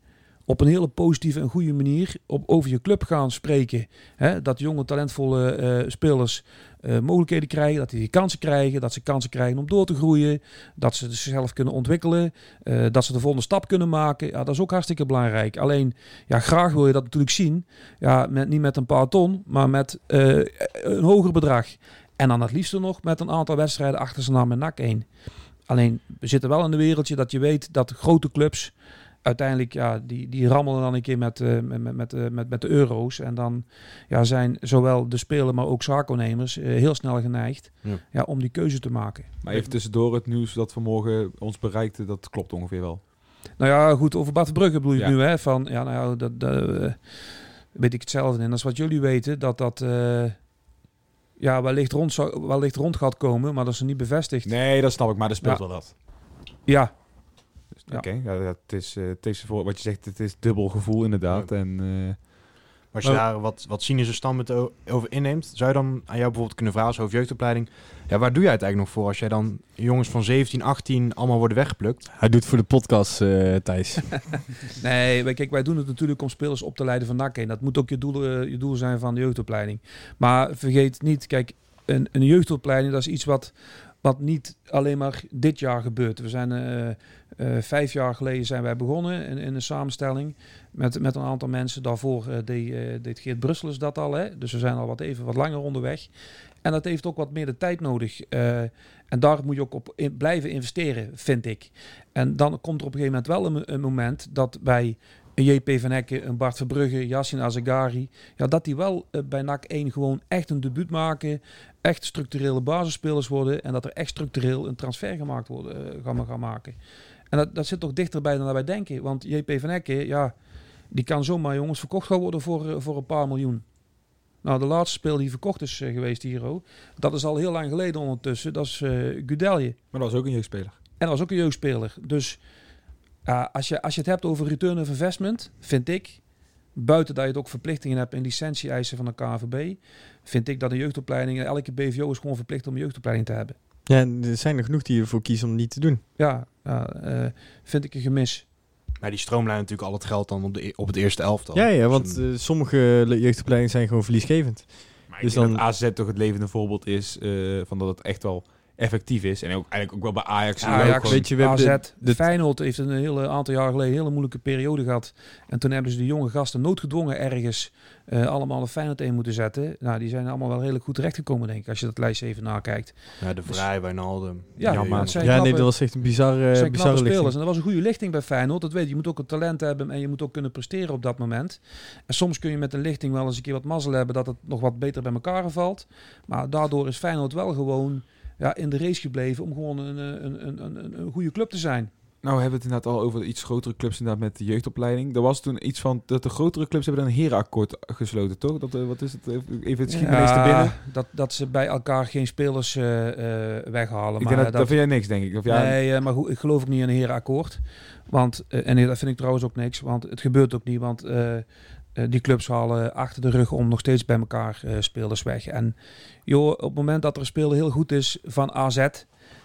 S2: op een hele positieve en goede manier op, over je club gaan spreken. Hè? Dat jonge, talentvolle eh, spelers eh, mogelijkheden krijgen, dat die kansen krijgen, dat ze kansen krijgen om door te groeien, dat ze zichzelf kunnen ontwikkelen, eh, dat ze de volgende stap kunnen maken. Ja, dat is ook hartstikke belangrijk. Alleen, ja, graag wil je dat natuurlijk zien. Ja, met, niet met een paar ton, maar met een hoger bedrag. En dan het liefste nog met een aantal wedstrijden achter zijn naam en nak 1. Alleen, we zitten wel in een wereldje dat je weet dat grote clubs uiteindelijk, ja, die, die rammelen dan een keer met, eh, met, met, met, eh, met, met de euro's. En dan ja, zijn zowel de speler, maar ook zaakwaarnemers eh, heel snel geneigd
S3: Ja.
S2: ja. om die keuze te maken.
S1: maar even tussendoor het nieuws dat vanmorgen ons bereikte, dat klopt ongeveer wel.
S2: Nou ja, goed, over Bart Verbrugge bedoel je
S1: Ja.
S2: nu, hè? Van, ja, nou ja, dat, dat weet ik hetzelfde in. Dat is wat jullie weten, dat dat eh, ja, wellicht rond, wellicht rond gaat komen, maar dat is niet bevestigd.
S1: Nee, dat snap ik, maar er speelt
S2: Ja.
S1: wel wat.
S2: Ja, Ja.
S1: Oké, ja, het is, eh, het is voor wat je zegt, het is dubbel gevoel inderdaad. En, eh,
S3: Als je
S2: Maar-
S3: daar wat, wat cynische standpunt o- over inneemt, zou je dan aan jou bijvoorbeeld kunnen vragen, over jeugdopleiding, ja, waar doe jij het eigenlijk nog voor als jij dan jongens van 17, 18 allemaal worden weggeplukt?
S4: Hij doet voor de podcast, eh, Thijs.
S2: Nee, kijk, wij doen het natuurlijk om spelers op te leiden van NAC heen. Dat moet ook je doel, je doel zijn van de jeugdopleiding. Maar vergeet niet, kijk, een, een jeugdopleiding, dat is iets wat, wat niet alleen maar dit jaar gebeurt. We zijn, eh, Eh, vijf jaar geleden zijn wij begonnen in, in een samenstelling met, met een aantal mensen. Daarvoor eh, deed, eh, deed Geert Brusselers dat al. Hè? Dus we zijn al wat even wat langer onderweg. En dat heeft ook wat meer de tijd nodig. En daar moet je ook op blijven investeren, vind ik. En dan komt er op een gegeven moment wel een, moment dat bij een JP van Hekken, een Bart Verbrugge, Yassin Azagari, ja, dat die wel bij NAC 1 gewoon echt een debuut maken, echt structurele basisspelers worden en dat er echt structureel een transfer gemaakt worden, gaan maken. En dat, dat zit toch dichterbij dan dat wij denken. Want JP van Hekken, ja, die kan zomaar jongens verkocht gaan worden voor, eh, voor een paar miljoen. Nou, de laatste speel die verkocht is eh, geweest hier, dat is al heel lang geleden ondertussen. Dat is eh Gudelje.
S1: Maar dat was ook een jeugdspeler.
S2: En dat was ook een jeugdspeler. Dus ja, als, je, als je het hebt over return of investment, vind ik, buiten dat je het ook verplichtingen hebt en licentie-eisen van de KNVB, vind ik dat een jeugdopleiding, elke BVO is gewoon verplicht om een jeugdopleiding te hebben.
S4: Ja, en er zijn er genoeg die ervoor kiezen om het niet te doen.
S2: Ja, eh, vind ik een gemis.
S3: Maar die stroomlijnen natuurlijk al het geld dan op, de, e- op het eerste elftal.
S4: Ja, ja,
S3: Dus
S4: want eh, sommige le- jeugdopleidingen zijn gewoon verliesgevend.
S1: Maar
S4: Dus dan-
S1: dat AZ toch het levende voorbeeld is eh, van dat het echt wel effectief is. En ook, eigenlijk ook wel bij Ajax.
S2: Ajax,
S4: weet je, we
S2: AZ,
S4: hebben de- de-
S2: Feyenoord heeft een hele aantal jaar geleden een hele moeilijke periode gehad. En toen hebben ze de jonge gasten noodgedwongen ergens eh, allemaal een Feyenoord in moeten zetten. Nou, die zijn allemaal wel redelijk goed terechtgekomen, denk ik, als je dat lijstje even nakijkt.
S3: ja, de Vrij, Wijnaldum.
S2: Ja,
S1: Ja, maar-
S4: Ja, nee, dat was echt een bizarre,
S2: Het zijn
S4: bizarre
S2: spelers.
S4: lichting.
S2: En dat was een goede lichting bij Feyenoord. Dat weet je. Je moet ook het talent hebben en je moet ook kunnen presteren op dat moment. En soms kun je met een lichting wel eens een keer wat mazzel hebben dat het nog wat beter bij elkaar valt. Maar daardoor is Feyenoord wel gewoon ja, in de race gebleven om gewoon een, eh, een, een, een, een goede club te zijn.
S1: Nou, we hebben het inderdaad al over iets grotere clubs inderdaad met de jeugdopleiding. Er was toen iets van dat de grotere clubs hebben een herenakkoord gesloten, toch? Dat, eh, wat is het? Even het schiet te binnen.
S2: dat, dat ze bij elkaar geen spelers eh, eh, weghalen.
S1: Ik
S2: maar
S1: denk dat,
S2: dat,
S1: dat vind jij niks, denk ik. Of ja,
S2: nee, eh, maar goed, ik geloof ook niet in een herenakkoord. Want, eh, en dat vind ik trouwens ook niks, want het gebeurt ook niet. Want eh, eh, die clubs halen achter de rug om nog steeds bij elkaar eh, spelers weg. En joh, op het moment dat er een speler heel goed is van AZ...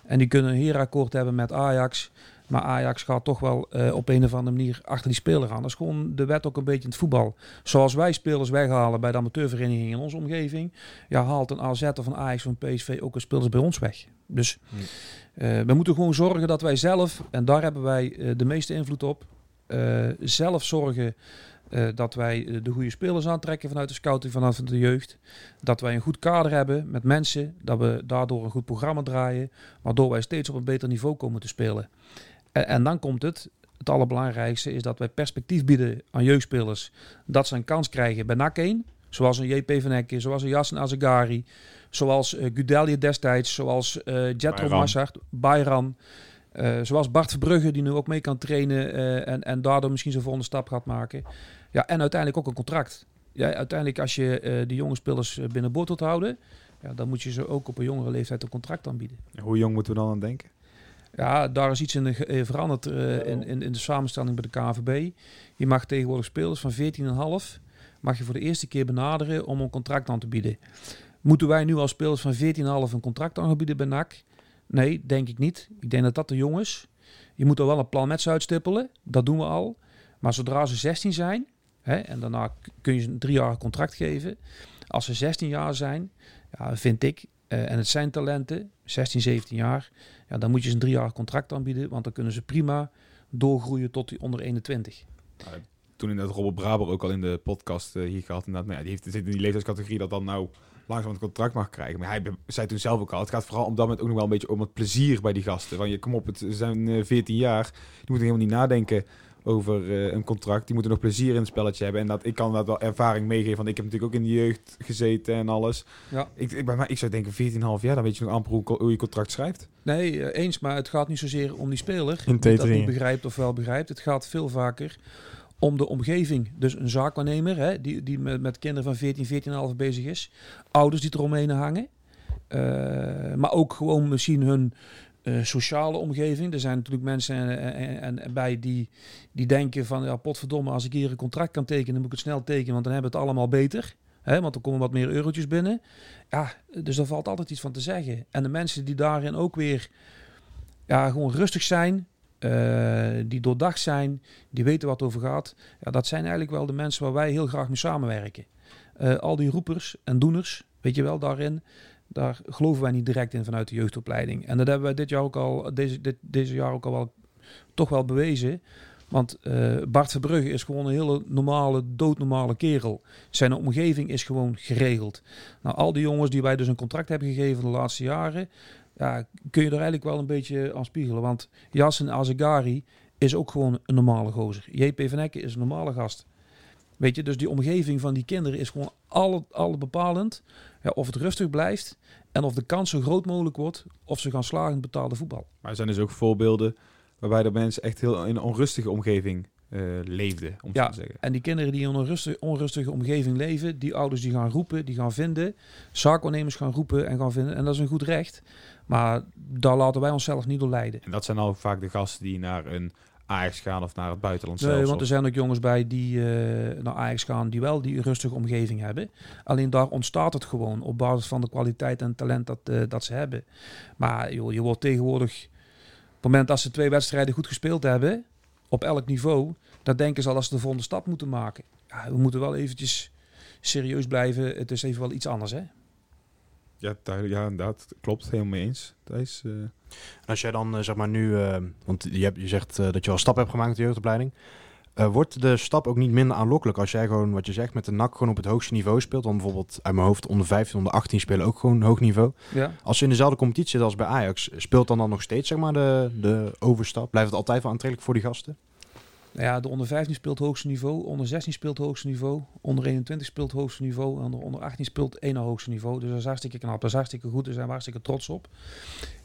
S2: en die kunnen een herenakkoord hebben met Ajax... maar Ajax gaat toch wel eh, op een of andere manier achter die speler aan. Dat is gewoon de wet ook een beetje in het voetbal. Zoals wij spelers weghalen bij de amateurvereniging in onze omgeving... ja, haalt een AZ of een Ajax of een PSV ook een spelers bij ons weg. Dus... Eh, we moeten gewoon zorgen dat wij zelf, en daar hebben wij eh, de meeste invloed op, eh, zelf zorgen eh, dat wij eh, de goede spelers aantrekken vanuit de scouting, vanuit de jeugd. Dat wij een goed kader hebben met mensen, dat we daardoor een goed programma draaien, waardoor wij steeds op een beter niveau komen te spelen. En, en dan komt het, het allerbelangrijkste is dat wij perspectief bieden aan jeugdspelers, dat ze een kans krijgen bij NAC 1, zoals een JP van Hekken, zoals een Yasin Azagari, zoals uh, Gudelje destijds, zoals Jetro
S1: Bayram,
S2: eh, zoals Bart Verbrugge, die nu ook mee kan trainen en, en daardoor misschien zijn volgende stap gaat maken. Ja, en uiteindelijk ook een contract. Ja, uiteindelijk als je eh die jonge spelers eh, binnenboord wilt houden, ja, dan moet je ze ook op een jongere leeftijd een contract aanbieden.
S1: Hoe jong moeten we dan aan denken?
S2: Ja, daar is iets in de, eh, veranderd in, in, in de samenstelling bij de KNVB. Je mag tegenwoordig spelers van 14,5 mag je voor de eerste keer benaderen om een contract aan te bieden. Moeten wij nu als spelers van 14,5 een contract aan gaan bieden bij NAC? Nee, denk ik niet. Ik denk dat dat te jong is. Je moet er wel een plan met ze uitstippelen. Dat doen we al. Maar zodra ze 16 zijn, en daarna kun je ze een driejarig contract geven. Als ze 16 jaar zijn, ja, vind ik, eh, en het zijn talenten, 16, 17 jaar, ja, dan moet je ze een driejarig contract aanbieden. Want dan kunnen ze prima doorgroeien tot die onder 21.
S1: Toen inderdaad Robert Braber ook al in de podcast eh, hier gehad. Inderdaad, nou ja, die heeft, zit in die leeftijdscategorie dat dan nou langzaam een contract mag krijgen. Maar hij zei toen zelf ook al, het gaat vooral op dat moment ook nog wel een beetje om het plezier bij die gasten. Van je, kom op, het zijn eh, 14 jaar. Die moeten helemaal niet nadenken over eh, een contract. Die moeten nog plezier in het spelletje hebben. En dat, ik kan dat wel ervaring meegeven. Want ik heb natuurlijk ook in de jeugd gezeten en alles.
S2: Ja.
S1: Ik, ik, bij mij, ik zou denken 14,5 jaar, dan weet je nog amper hoe, hoe je contract schrijft.
S2: Nee, eh, eens, maar het gaat niet zozeer om die speler
S4: In
S2: die dat niet
S4: T3.
S2: begrijpt of wel begrijpt. Het gaat veel vaker om de omgeving. Dus een zaakwaarnemer hè, die, die met, met kinderen van 14, 14,5 bezig is. Ouders die eromheen hangen. Eh, maar ook gewoon misschien hun eh, sociale omgeving. Er zijn natuurlijk mensen en, en, bij die, die denken van... ja, potverdomme, als ik hier een contract kan tekenen... dan moet ik het snel tekenen, want dan hebben we het allemaal beter. Hè, want er komen wat meer eurotjes binnen. Ja, dus daar valt altijd iets van te zeggen. En de mensen die daarin ook weer ja, gewoon rustig zijn... eh, die doordacht zijn, die weten wat over gaat. Ja, dat zijn eigenlijk wel de mensen waar wij heel graag mee samenwerken. Eh, al die roepers en doeners, weet je wel, daarin, daar geloven wij niet direct in vanuit de jeugdopleiding. En dat hebben wij dit jaar ook al, deze, dit, deze jaar ook al wel toch wel bewezen. Want eh, Bart Verbrugge is gewoon een hele normale, doodnormale kerel. Zijn omgeving is gewoon geregeld. Nou, al die jongens die wij dus een contract hebben gegeven de laatste jaren, ja, kun je er eigenlijk wel een beetje aan spiegelen. Want Yassen Azegari is ook gewoon een normale gozer. JP van is een normale gast. Weet je, dus die omgeving van die kinderen is gewoon alle, alle bepalend. Ja, of het rustig blijft en of de kans zo groot mogelijk wordt of ze gaan slagen in betaalde voetbal.
S1: Maar er zijn dus ook voorbeelden waarbij de mensen echt heel in een onrustige omgeving eh, leefden, om
S2: Ja,
S1: te zeggen.
S2: En die kinderen die in een onrustige, onrustige omgeving leven, die ouders die gaan roepen, die gaan vinden. Zaakwaarnemers gaan roepen en gaan vinden. En dat is een goed recht. Maar daar laten wij onszelf niet door leiden.
S1: En dat zijn al vaak de gasten die naar een Ajax gaan of naar het buitenland
S2: Nee,
S1: zelfs.
S2: want er zijn ook jongens bij die eh, naar Ajax gaan, die wel die rustige omgeving hebben. Alleen daar ontstaat het gewoon op basis van de kwaliteit en talent dat, eh, dat ze hebben. Maar joh, je wordt tegenwoordig, op het moment dat ze twee wedstrijden goed gespeeld hebben, op elk niveau, dan denken ze al dat ze de volgende stap moeten maken. Ja, we moeten wel eventjes serieus blijven. Het is even wel iets anders, hè?
S1: Ja, daar, ja, inderdaad. Klopt. Helemaal mee eens. Thijs, eh,
S3: En als jij dan eh, zeg maar nu, eh, want je, hebt, je zegt dat je al stap hebt gemaakt met de jeugdopleiding. Eh, wordt de stap ook niet minder aanlokkelijk als jij gewoon, wat je zegt, met de NAC gewoon op het hoogste niveau speelt? Dan bijvoorbeeld uit mijn hoofd onder 15, onder 18 spelen ook gewoon hoog niveau.
S2: Ja.
S3: Als je in dezelfde competitie zit als bij Ajax, speelt dan dan nog steeds zeg maar de, de overstap? Blijft het altijd wel aantrekkelijk voor die gasten?
S2: Nou ja, de onder 15 speelt hoogste niveau, onder 16 speelt hoogste niveau, onder 21 speelt hoogste niveau en de onder 18 speelt één hoogste niveau. Dus dat is hartstikke knap, dat is hartstikke goed, daar zijn we hartstikke trots op.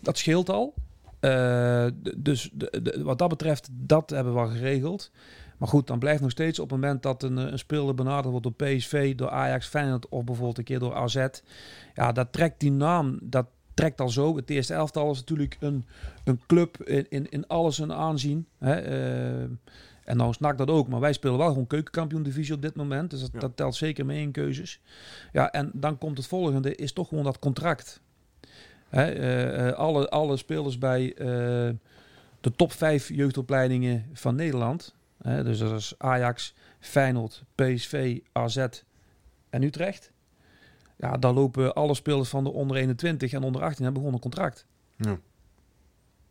S2: Dat scheelt al. Eh, dus de- wat dat betreft, dat hebben we al geregeld. Maar goed, dan blijft nog steeds op het moment dat een, eh, een speler benaderd wordt door PSV, door Ajax, Feyenoord of bijvoorbeeld een keer door AZ. Ja, dat trekt die naam, dat trekt al zo. Het eerste elftal is natuurlijk een, een club in, in, in alles een aanzien. Hè? eh, en nou snakt dat ook, maar wij spelen wel gewoon keukenkampioen divisie op dit moment. Dus dat,
S3: Ja.
S2: dat telt zeker mee in keuzes. Ja, en dan komt het volgende, is toch gewoon dat contract. Hè, eh, eh, alle, alle spelers bij eh, de top 5 jeugdopleidingen van Nederland. Hè, dus dat is Ajax, Feyenoord, PSV, AZ en Utrecht. Ja, daar lopen alle spelers van de onder 21 en onder 18 hebben gewoon een contract.
S3: Ja.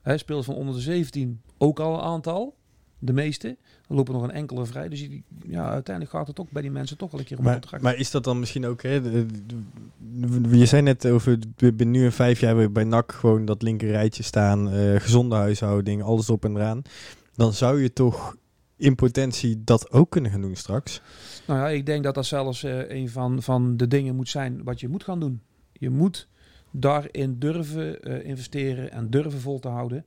S2: Hè, spelers van onder de 17 ook al een aantal. De meeste. Er lopen nog een enkele vrij. Dus die- ja, uiteindelijk gaat het ook bij die mensen toch wel een keer om
S4: Maar, maar is dat dan misschien ook... Hè, de- de- je zei net over... We ben nu in vijf jaar bij NAC gewoon dat linker rijtje staan. eh, gezonde huishouding, alles op en eraan. Dan zou je toch in potentie dat ook kunnen gaan doen straks.
S2: Nou ja, ik denk dat dat zelfs eh, een van, van de dingen moet zijn wat je moet gaan doen. Je moet daarin durven eh, investeren en durven vol te houden.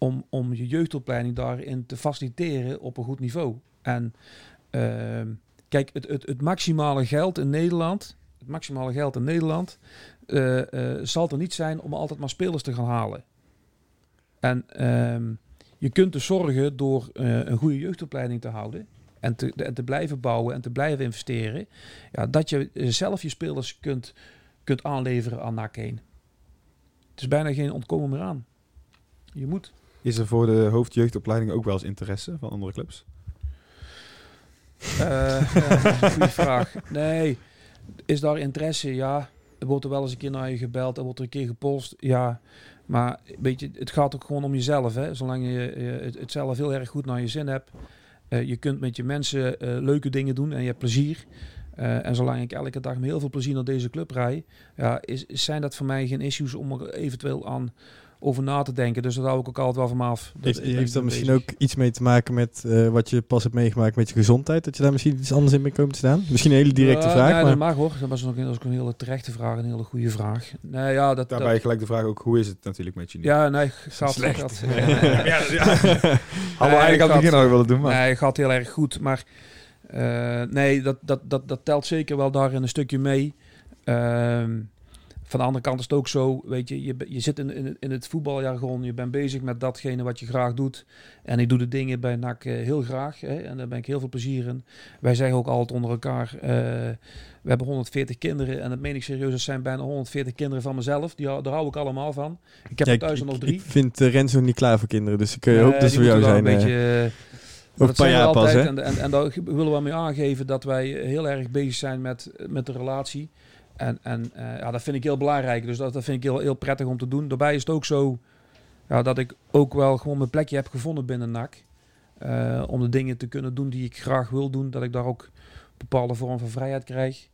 S2: Om, om je jeugdopleiding daarin te faciliteren op een goed niveau. En ehm, kijk, het, het, het maximale geld in Nederland. Het maximale geld in Nederland eh, eh, zal er niet zijn om altijd maar spelers te gaan halen. En ehm, je kunt dus zorgen door eh, een goede jeugdopleiding te houden en te, te blijven bouwen en te blijven investeren, ja, dat je zelf je spelers kunt, kunt aanleveren aan NAC 1. Het is bijna geen ontkomen meer aan. Je moet.
S1: Is er voor de hoofdjeugdopleiding ook wel eens interesse van andere clubs?
S2: Ja, goeie vraag. Nee, is daar interesse? Ja. Er wordt er wel eens een keer naar je gebeld, er wordt er een keer gepolst. Ja, maar weet je, het gaat ook gewoon om jezelf. Hè? Zolang je het, zelf heel erg goed naar je zin hebt. eh, je kunt met je mensen eh, leuke dingen doen en je hebt plezier. En zolang ik elke dag met heel veel plezier naar deze club rij, ja, is, zijn dat voor mij geen issues om er eventueel aan over na te denken. Dus daar hou ik ook altijd wel van me af.
S4: Heeft,
S2: ik ben
S4: heeft dat
S2: mee
S4: misschien
S2: bezig.
S4: ook iets mee te maken met eh, wat je pas hebt meegemaakt met je gezondheid? Dat je daar misschien iets anders in bent komen te staan? Misschien een hele directe
S2: Ja,
S4: vraag,
S2: Nee,
S4: maar...
S2: dat mag hoor. Dat was ook, een- dat ook een hele terechte vraag, een hele goede vraag. Nee, ja, dat,
S1: Daarbij
S2: dat-
S1: gelijk de vraag ook, hoe is het natuurlijk met je nu?
S2: ja, nee, gaat
S1: Slecht.
S2: gaat-
S1: ja, ja. Hadden we
S2: Nee,
S1: eigenlijk aan het begin al willen doen, maar...
S2: Nee, gaat heel erg goed. Maar eh, nee, dat, dat, dat, dat telt zeker wel daarin een stukje mee. Ehm, van de andere kant is het ook zo, weet je, je, je zit in, in, in het voetbaljargon, je bent bezig met datgene wat je graag doet. En ik doe de dingen bij NAC eh, heel graag hè, en daar ben ik heel veel plezier in. Wij zeggen ook altijd onder elkaar, eh, we hebben 140 kinderen en dat meen ik serieus, dat zijn bijna 140 kinderen van mezelf. Die, daar hou ik allemaal van. Ik heb
S4: Ja,
S2: er thuis
S4: ik,
S2: nog
S4: ik
S2: drie.
S4: vind uh, Renzo niet klaar voor kinderen, dus ik hoop dat ze
S2: die
S4: voor jou zijn. eh,
S2: Een beetje, eh, dat zeggen we
S4: jaar pas,
S2: altijd.
S4: hè?
S2: En, en, en daar willen we mee aangeven dat wij heel erg bezig zijn met, met de relatie. En, en eh, ja, dat vind ik heel belangrijk. Dus dat, dat vind ik heel, heel prettig om te doen. Daarbij is het ook zo... ja, dat ik ook wel gewoon mijn plekje heb gevonden binnen NAC. Eh, om de dingen te kunnen doen die ik graag wil doen. Dat ik daar ook een bepaalde vorm van vrijheid krijg.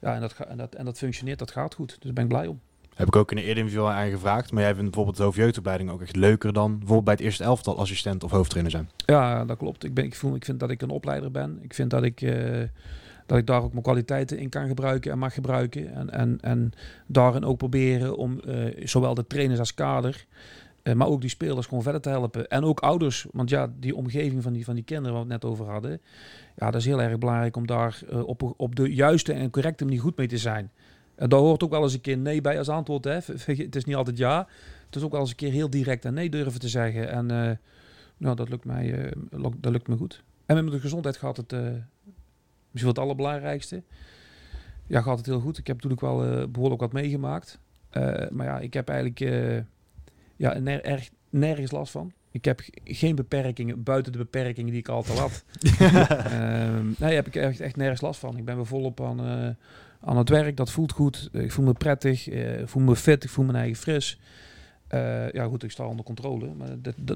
S2: Ja, en dat, en dat, en dat functioneert, dat gaat goed. Dus daar ben ik blij om.
S3: Heb ik ook in een eerder interview al aan gevraagd. Maar jij vindt bijvoorbeeld de hoofdjeugdopleiding ook echt leuker dan bijvoorbeeld bij het eerste elftal assistent of hoofdtrainer zijn.
S2: Ja, dat klopt. Ik, ben, ik, voel, ik vind dat ik een opleider ben. Ik vind dat ik, eh, dat ik daar ook mijn kwaliteiten in kan gebruiken en mag gebruiken. En, en, en daarin ook proberen om eh, zowel de trainers als kader, eh, maar ook die spelers gewoon verder te helpen. En ook ouders, want ja, die omgeving van die, van die kinderen waar we het net over hadden. Ja, dat is heel erg belangrijk om daar eh, op, op de juiste en correcte manier goed mee te zijn. En daar hoort ook wel eens een keer nee bij als antwoord. Hè. Het is niet altijd ja. Het is ook wel eens een keer heel direct en nee durven te zeggen. En nou, dat lukt mij, dat lukt me goed. En met mijn gezondheid gaat het misschien wel het allerbelangrijkste. Ja, gaat het heel goed. Ik heb natuurlijk wel eh, behoorlijk wat meegemaakt. Eh, maar ja, ik heb eigenlijk eh, ja, ner- erg, nergens last van. Ik heb geen beperkingen buiten de beperkingen die ik altijd had. Ehm, nee, heb ik echt, echt nergens last van. Ik ben weer volop aan, eh, aan het werk. Dat voelt goed. Ik voel me prettig. eh, Ik voel me fit. Ik voel me eigen fris. Eh, ja, goed, ik sta onder controle. Maar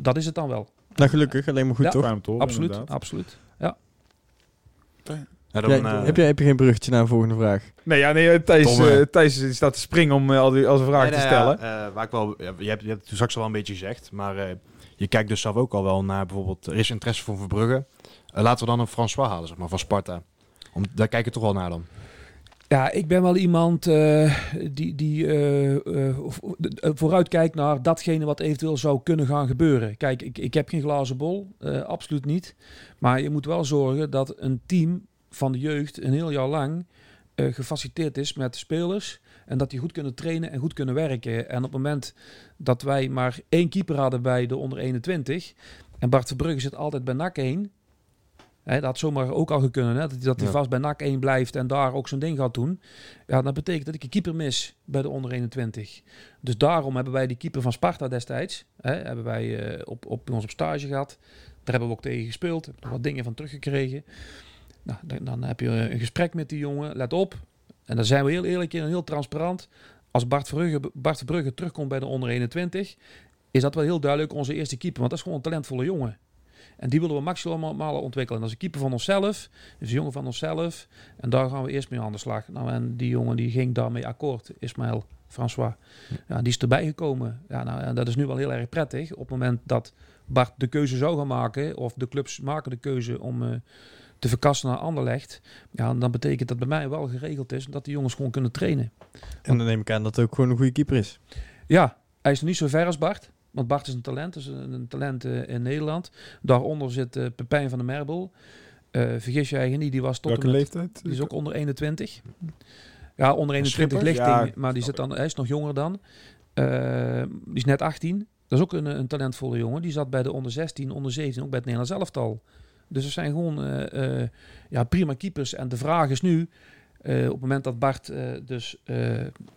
S2: dat, is het dan wel.
S4: Nou, gelukkig. Alleen maar goed,
S2: Ja.
S4: toch?
S2: Absoluut,
S1: inderdaad.
S2: absoluut.
S3: Ja, dan,
S4: Ja,
S3: eh,
S4: heb, je, heb je geen bruggetje naar een volgende vraag?
S1: Nee, ja, nee, eh, Thijs, eh, Thijs staat te springen om al, die, al zijn vragen
S3: nee,
S1: te
S3: nee,
S1: stellen.
S3: ja, eh, waar ik wel, ja, je, hebt, je hebt het toen straks al wel een beetje gezegd, maar eh, je kijkt dus zelf ook al wel naar bijvoorbeeld, er is interesse voor Verbrugge. Eh, laten we dan een François halen, zeg maar, van Sparta. Om, daar kijk je toch wel naar dan.
S2: Ja, ik ben wel iemand eh, die, die eh, eh, vo- eh, vooruit kijkt naar datgene wat eventueel zou kunnen gaan gebeuren. Kijk, ik, ik heb geen glazen bol, eh, absoluut niet. Maar je moet wel zorgen dat een team van de jeugd een heel jaar lang eh, gefaciliteerd is met spelers. En dat die goed kunnen trainen en goed kunnen werken. En op het moment dat wij maar één keeper hadden bij de onder 21... en Bart Verbrugge zit altijd bij NAC 1... Hè, dat had zomaar ook al gekund, hè? dat hij dat hij
S3: Ja.
S2: vast bij NAC 1 blijft en daar ook zijn ding gaat doen. Ja, dat betekent dat ik een keeper mis bij de onder 21. Dus daarom hebben wij die keeper van Sparta destijds, hè, hebben wij eh, op, op, ons op stage gehad. Daar hebben we ook tegen gespeeld, heb nog wat dingen van teruggekregen. Nou, dan, dan heb je een gesprek met die jongen, let op. En dan zijn we heel eerlijk en heel transparant. Als Bart Verbrugge, Bart terugkomt bij de onder 21, is dat wel heel duidelijk onze eerste keeper. Want dat is gewoon een talentvolle jongen. En die willen we maximaal ontwikkelen. En dat is een keeper van onszelf. Dus een jongen van onszelf. En daar gaan we eerst mee aan de slag. Nou, en die jongen die ging daarmee akkoord. Ismaël François. Ja, die is erbij gekomen. Ja, nou, en dat is nu wel heel erg prettig. Op het moment dat Bart de keuze zou gaan maken. Of de clubs maken de keuze om eh, te verkassen naar Anderlecht. Ja, dan betekent dat bij mij wel geregeld is. Dat die jongens gewoon kunnen trainen.
S4: En dan neem ik aan dat het ook gewoon een goede keeper is.
S2: Ja, hij is nog niet zo ver als Bart. Want Bart is een talent, is een, talent eh, in Nederland. Daaronder zit eh, Pepijn van der Merbel. Eh, vergis je eigen niet, die was tot
S1: Welke
S2: met,
S1: leeftijd?
S2: die is ook onder 21. Ja, onder 21
S3: Schipper?
S2: lichting,
S1: Ja,
S2: maar die zit dan, hij is nog jonger dan. Die is net 18. Dat is ook een, een talentvolle jongen. Die zat bij de onder 16, onder 17, ook bij het Nederlands elftal. Dus er zijn gewoon eh, eh, ja, prima keepers. En de vraag is nu, eh, op het moment dat Bart eh, dus eh,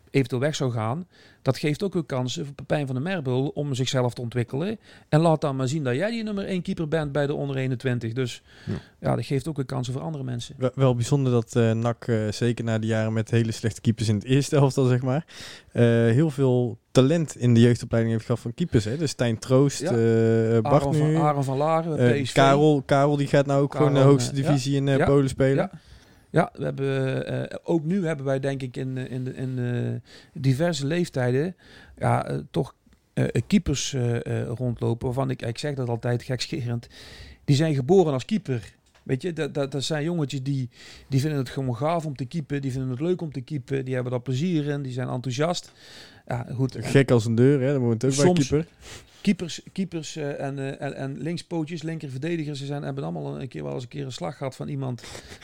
S2: eventueel weg zou gaan, dat geeft ook weer kansen voor Pepijn van der Merbel om zichzelf te ontwikkelen. En laat dan maar zien dat jij die nummer 1 keeper bent bij de onder 21. Dus
S3: Ja.
S2: ja, dat geeft ook weer kansen voor andere mensen.
S4: Wel, wel bijzonder dat NAC, zeker na de jaren met hele slechte keepers in het eerste elftal, zeg maar, heel veel talent in de jeugdopleiding heeft gehad van keepers. Hè? Dus Stijn Troost,
S2: Ja.
S4: Bart
S2: Aaron
S4: nu,
S2: van, Aaron van Laren, PSV.
S4: Karel, Karel die gaat nou ook gewoon de hoogste
S2: ja.
S4: divisie in. Polen spelen.
S2: Ja. Ja, we hebben, eh, ook nu hebben wij denk ik in, eh, in, de- in eh, diverse leeftijden ja, eh, toch eh, keepers eh, eh, rondlopen waarvan ik, ik zeg dat altijd gekscherend, die zijn geboren als keeper. Weet je, dat, dat, dat zijn jongetjes die, die vinden het gewoon gaaf om te keepen, die vinden het leuk om te keepen, die hebben daar plezier in, die zijn enthousiast. Ja, goed.
S4: Gek als een deur, hè? dat moet ook bij
S2: Soms-
S4: keeper.
S2: Keepers, keepers eh, en, eh, en, en linkspootjes, linker verdedigers, ze zijn, hebben allemaal een keer wel eens een keer een slag gehad van iemand.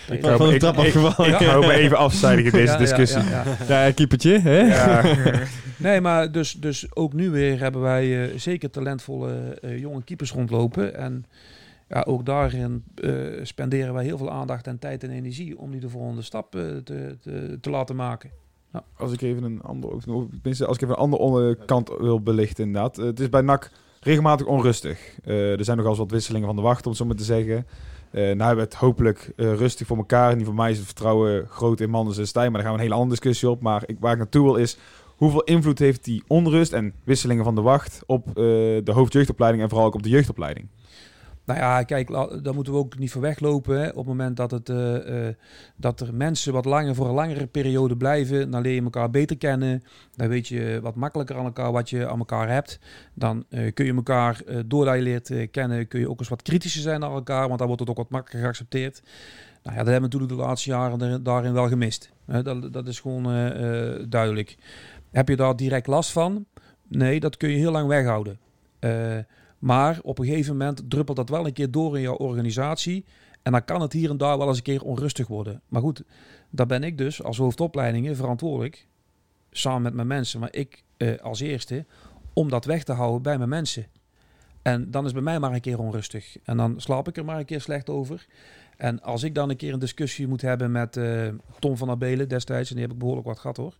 S4: Ik ben van de trap afgevallen.
S1: Ik hou me even afzijdig in deze
S2: Ja,
S1: discussie.
S2: ja, ja.
S4: Ja, keepertje, hè?
S1: Ja.
S2: Nee, maar dus, dus ook nu weer hebben wij eh, zeker talentvolle eh, jonge keepers rondlopen. En ja, ook daarin eh, spenderen wij heel veel aandacht en tijd en energie om die de volgende stap te, te, te laten maken.
S1: Als ik even een tenminste, als ik even een andere onder- kant wil belichten, inderdaad. Eh, het is bij NAC regelmatig onrustig. Eh, er zijn nogal eens wat wisselingen van de wacht, om het zo maar te zeggen. Eh nou hebben we het hopelijk eh, rustig voor elkaar. En voor mij is het vertrouwen groot in mannen en Stijn. Maar daar gaan we een hele andere discussie op. Maar ik, waar ik naartoe wil is, Hoeveel invloed heeft die onrust en wisselingen van de wacht op eh, de hoofdjeugdopleiding en vooral ook op de jeugdopleiding?
S2: Nou ja, kijk, daar moeten we ook niet voor weglopen. Op het moment dat, het, eh, eh, dat er mensen wat langer voor een langere periode blijven, dan leer je elkaar beter kennen. Dan weet je wat makkelijker aan elkaar wat je aan elkaar hebt. Dan eh, kun je elkaar, doordat je leert kennen, kun je ook eens wat kritischer zijn naar elkaar, want dan wordt het ook wat makkelijker geaccepteerd. Nou ja, dat hebben we natuurlijk de laatste jaren daarin wel gemist. Dat, dat is gewoon duidelijk. Heb je daar direct last van? Nee, dat kun je heel lang weghouden. Maar op een gegeven moment druppelt dat wel een keer door in jouw organisatie. En dan kan het hier en daar wel eens een keer onrustig worden. Maar goed, daar ben ik dus als hoofdopleidingen verantwoordelijk. Samen met mijn mensen. Maar ik eh, als eerste om dat weg te houden bij mijn mensen. En dan is bij mij maar een keer onrustig. En dan slaap ik er maar een keer slecht over. En als ik dan een keer een discussie moet hebben met eh, Tom van Abelen destijds, en die heb ik behoorlijk wat gehad hoor.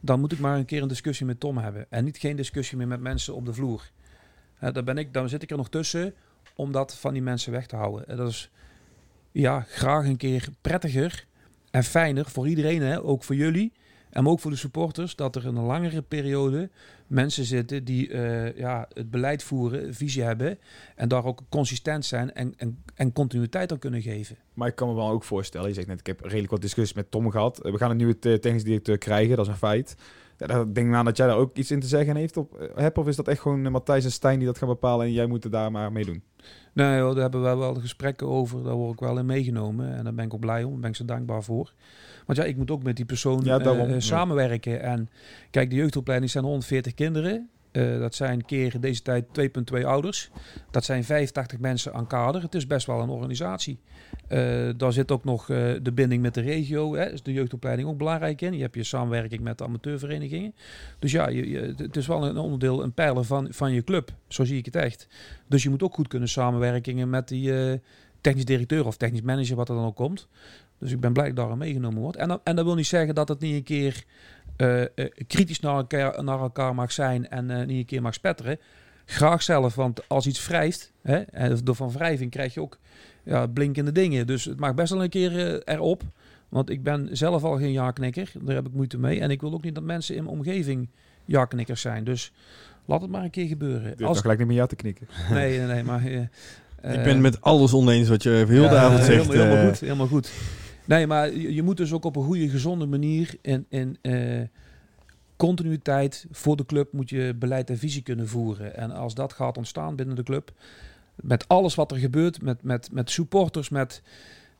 S2: Dan moet ik maar een keer een discussie met Tom hebben. En niet geen discussie meer met mensen op de vloer. Hè, daar ben ik, dan zit ik er nog tussen om dat van die mensen weg te houden. En dat is ja, graag een keer prettiger en fijner voor iedereen, hè? ook voor jullie. En ook voor de supporters, dat er een langere periode mensen zitten die eh, ja, het beleid voeren, visie hebben. En daar ook consistent zijn en, en, en continuïteit aan kunnen geven.
S1: Maar ik kan me wel ook voorstellen, je zegt net, ik heb redelijk wat discussies met Tom gehad. Eh, We gaan een nieuwe te- technisch directeur krijgen, dat is een feit. Ja, daar denk ik aan dat jij daar ook iets in te zeggen heeft op, eh, hebt. Of is dat echt gewoon eh, Matthijs en Stijn die dat gaan bepalen en jij moet er daar maar mee doen?
S2: Nee, hoor, daar hebben we wel gesprekken over. Daar word ik wel in meegenomen. En daar ben ik ook blij om. Daar ben ik ze dankbaar voor. Want ja, ik moet ook met die persoon
S1: Ja,
S2: eh,
S1: ja.
S2: samenwerken. En kijk, de jeugdopleiding zijn 140 kinderen. Eh, dat zijn keer deze tijd 2,2 ouders. Dat zijn 85 mensen aan kader. Het is best wel een organisatie. Eh, daar zit ook nog eh, de binding met de regio. Hè. Is de jeugdopleiding ook belangrijk in. Je hebt je samenwerking met de amateurverenigingen. Dus ja, je, het is wel een onderdeel, een pijler van, van je club. Zo zie ik het echt. Dus je moet ook goed kunnen samenwerkingen met die technisch directeur of technisch manager, wat er dan ook komt. Dus ik ben blij dat daarin meegenomen wordt. En, en dat wil niet zeggen dat het niet een keer eh, eh, kritisch naar elkaar, naar elkaar mag zijn en eh, niet een keer mag spetteren. Graag zelf, want als iets wrijft, hè, en door van wrijving krijg je ook ja, blinkende dingen. Dus het mag best wel een keer erop. Want ik ben zelf al geen ja-knikker. Daar heb ik moeite mee. En ik wil ook niet dat mensen in mijn omgeving ja-knikkers zijn. Dus laat het maar een keer gebeuren. Als,
S1: gelijk niet meer ja te knikken.
S2: nee, nee, nee, maar... eh,
S4: ik ben met alles oneens wat je heel de avond zegt.
S2: Helemaal, helemaal goed, helemaal goed. Nee, maar je, moet dus ook op een goede, gezonde manier en, eh, continuïteit voor de club moet je beleid en visie kunnen voeren. En als dat gaat ontstaan binnen de club, met alles wat er gebeurt, met, met, met supporters, met,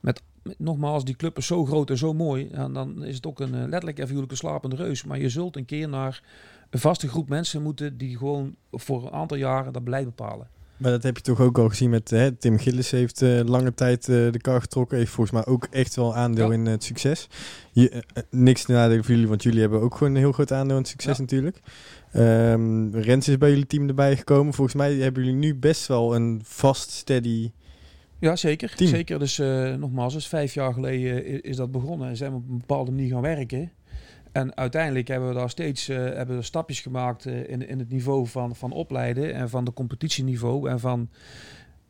S2: met, nogmaals, die club is zo groot en zo mooi, en dan is het ook een eh, letterlijk en figuurlijk slapende reus. Maar je zult een keer naar een vaste groep mensen moeten die gewoon voor een aantal jaren dat beleid bepalen.
S4: Maar dat heb je toch ook al gezien met hè, Tim Gillis heeft eh, lange tijd eh, de kar getrokken. Heeft volgens mij ook echt wel aandeel
S2: Ja.
S4: in het succes. Je, eh, niks te nadelen voor jullie, want jullie hebben ook gewoon een heel groot aandeel in het succes
S2: Ja.
S4: natuurlijk. Ehm, Rens is bij jullie team erbij gekomen. Volgens mij hebben jullie nu best wel een vast, steady...
S2: Ja, zeker.
S4: Team.
S2: Zeker. Dus nogmaals, dus vijf jaar geleden i- is dat begonnen. En zijn we op een bepaalde manier gaan werken. En uiteindelijk hebben we daar steeds eh, hebben we stapjes gemaakt eh, in, in het niveau van, van opleiden en van de competitieniveau. En van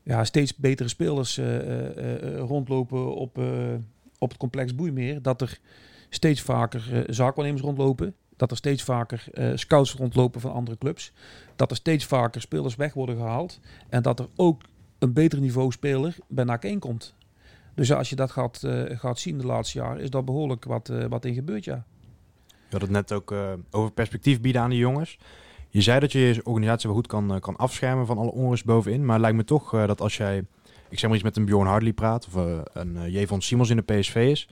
S2: ja, steeds betere spelers eh, rondlopen op, op het complex Boeimeer. Dat er steeds vaker zaakwaarnemers rondlopen. Dat er steeds vaker scouts rondlopen van andere clubs. Dat er steeds vaker spelers weg worden gehaald. En dat er ook een beter niveau speler bij NAC 1 komt. Dus als je dat gaat, gaat zien de laatste jaren, is daar behoorlijk wat, wat in gebeurd, ja.
S3: Je had het net ook eh, over perspectief bieden aan die jongens. Je zei dat je je organisatie wel goed kan, eh, kan afschermen van alle onrust bovenin. Maar het lijkt me toch eh, dat als jij, ik zeg maar iets met een Bjorn Hardley praat... of een Jevon Simons in de PSV is...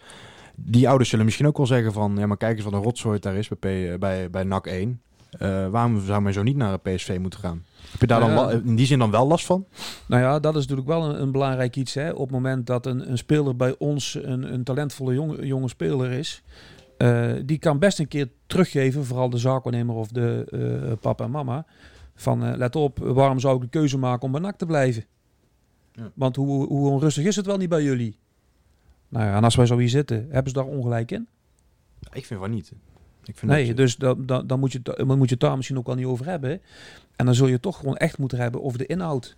S3: die ouders zullen misschien ook wel zeggen van... ja, maar kijk eens wat een rotzooi daar is bij, P- bij, bij NAC 1. Eh, waarom zou men zo niet naar de PSV moeten gaan? Heb je daar dan in die zin dan wel last van?
S2: Nou ja, dat is natuurlijk wel een, een belangrijk iets. Hè. Op het moment dat een, een speler bij ons een, een talentvolle jonge, jonge speler is... eh, die kan best een keer teruggeven, vooral de zaakwaarnemer of de eh, papa en mama... van eh, let op, waarom zou ik de keuze maken om bij NAC te blijven?
S3: Ja.
S2: Want hoe, hoe onrustig is het wel niet bij jullie? Nou ja, en als wij zo hier zitten, hebben ze daar ongelijk in?
S3: Ik vind van niet. Ik vind
S2: Nee,
S3: dat-
S2: dus dan, dan, dan, moet je, het- dan moet je het daar misschien ook wel niet over hebben. En dan zul je toch gewoon echt moeten hebben over de inhoud.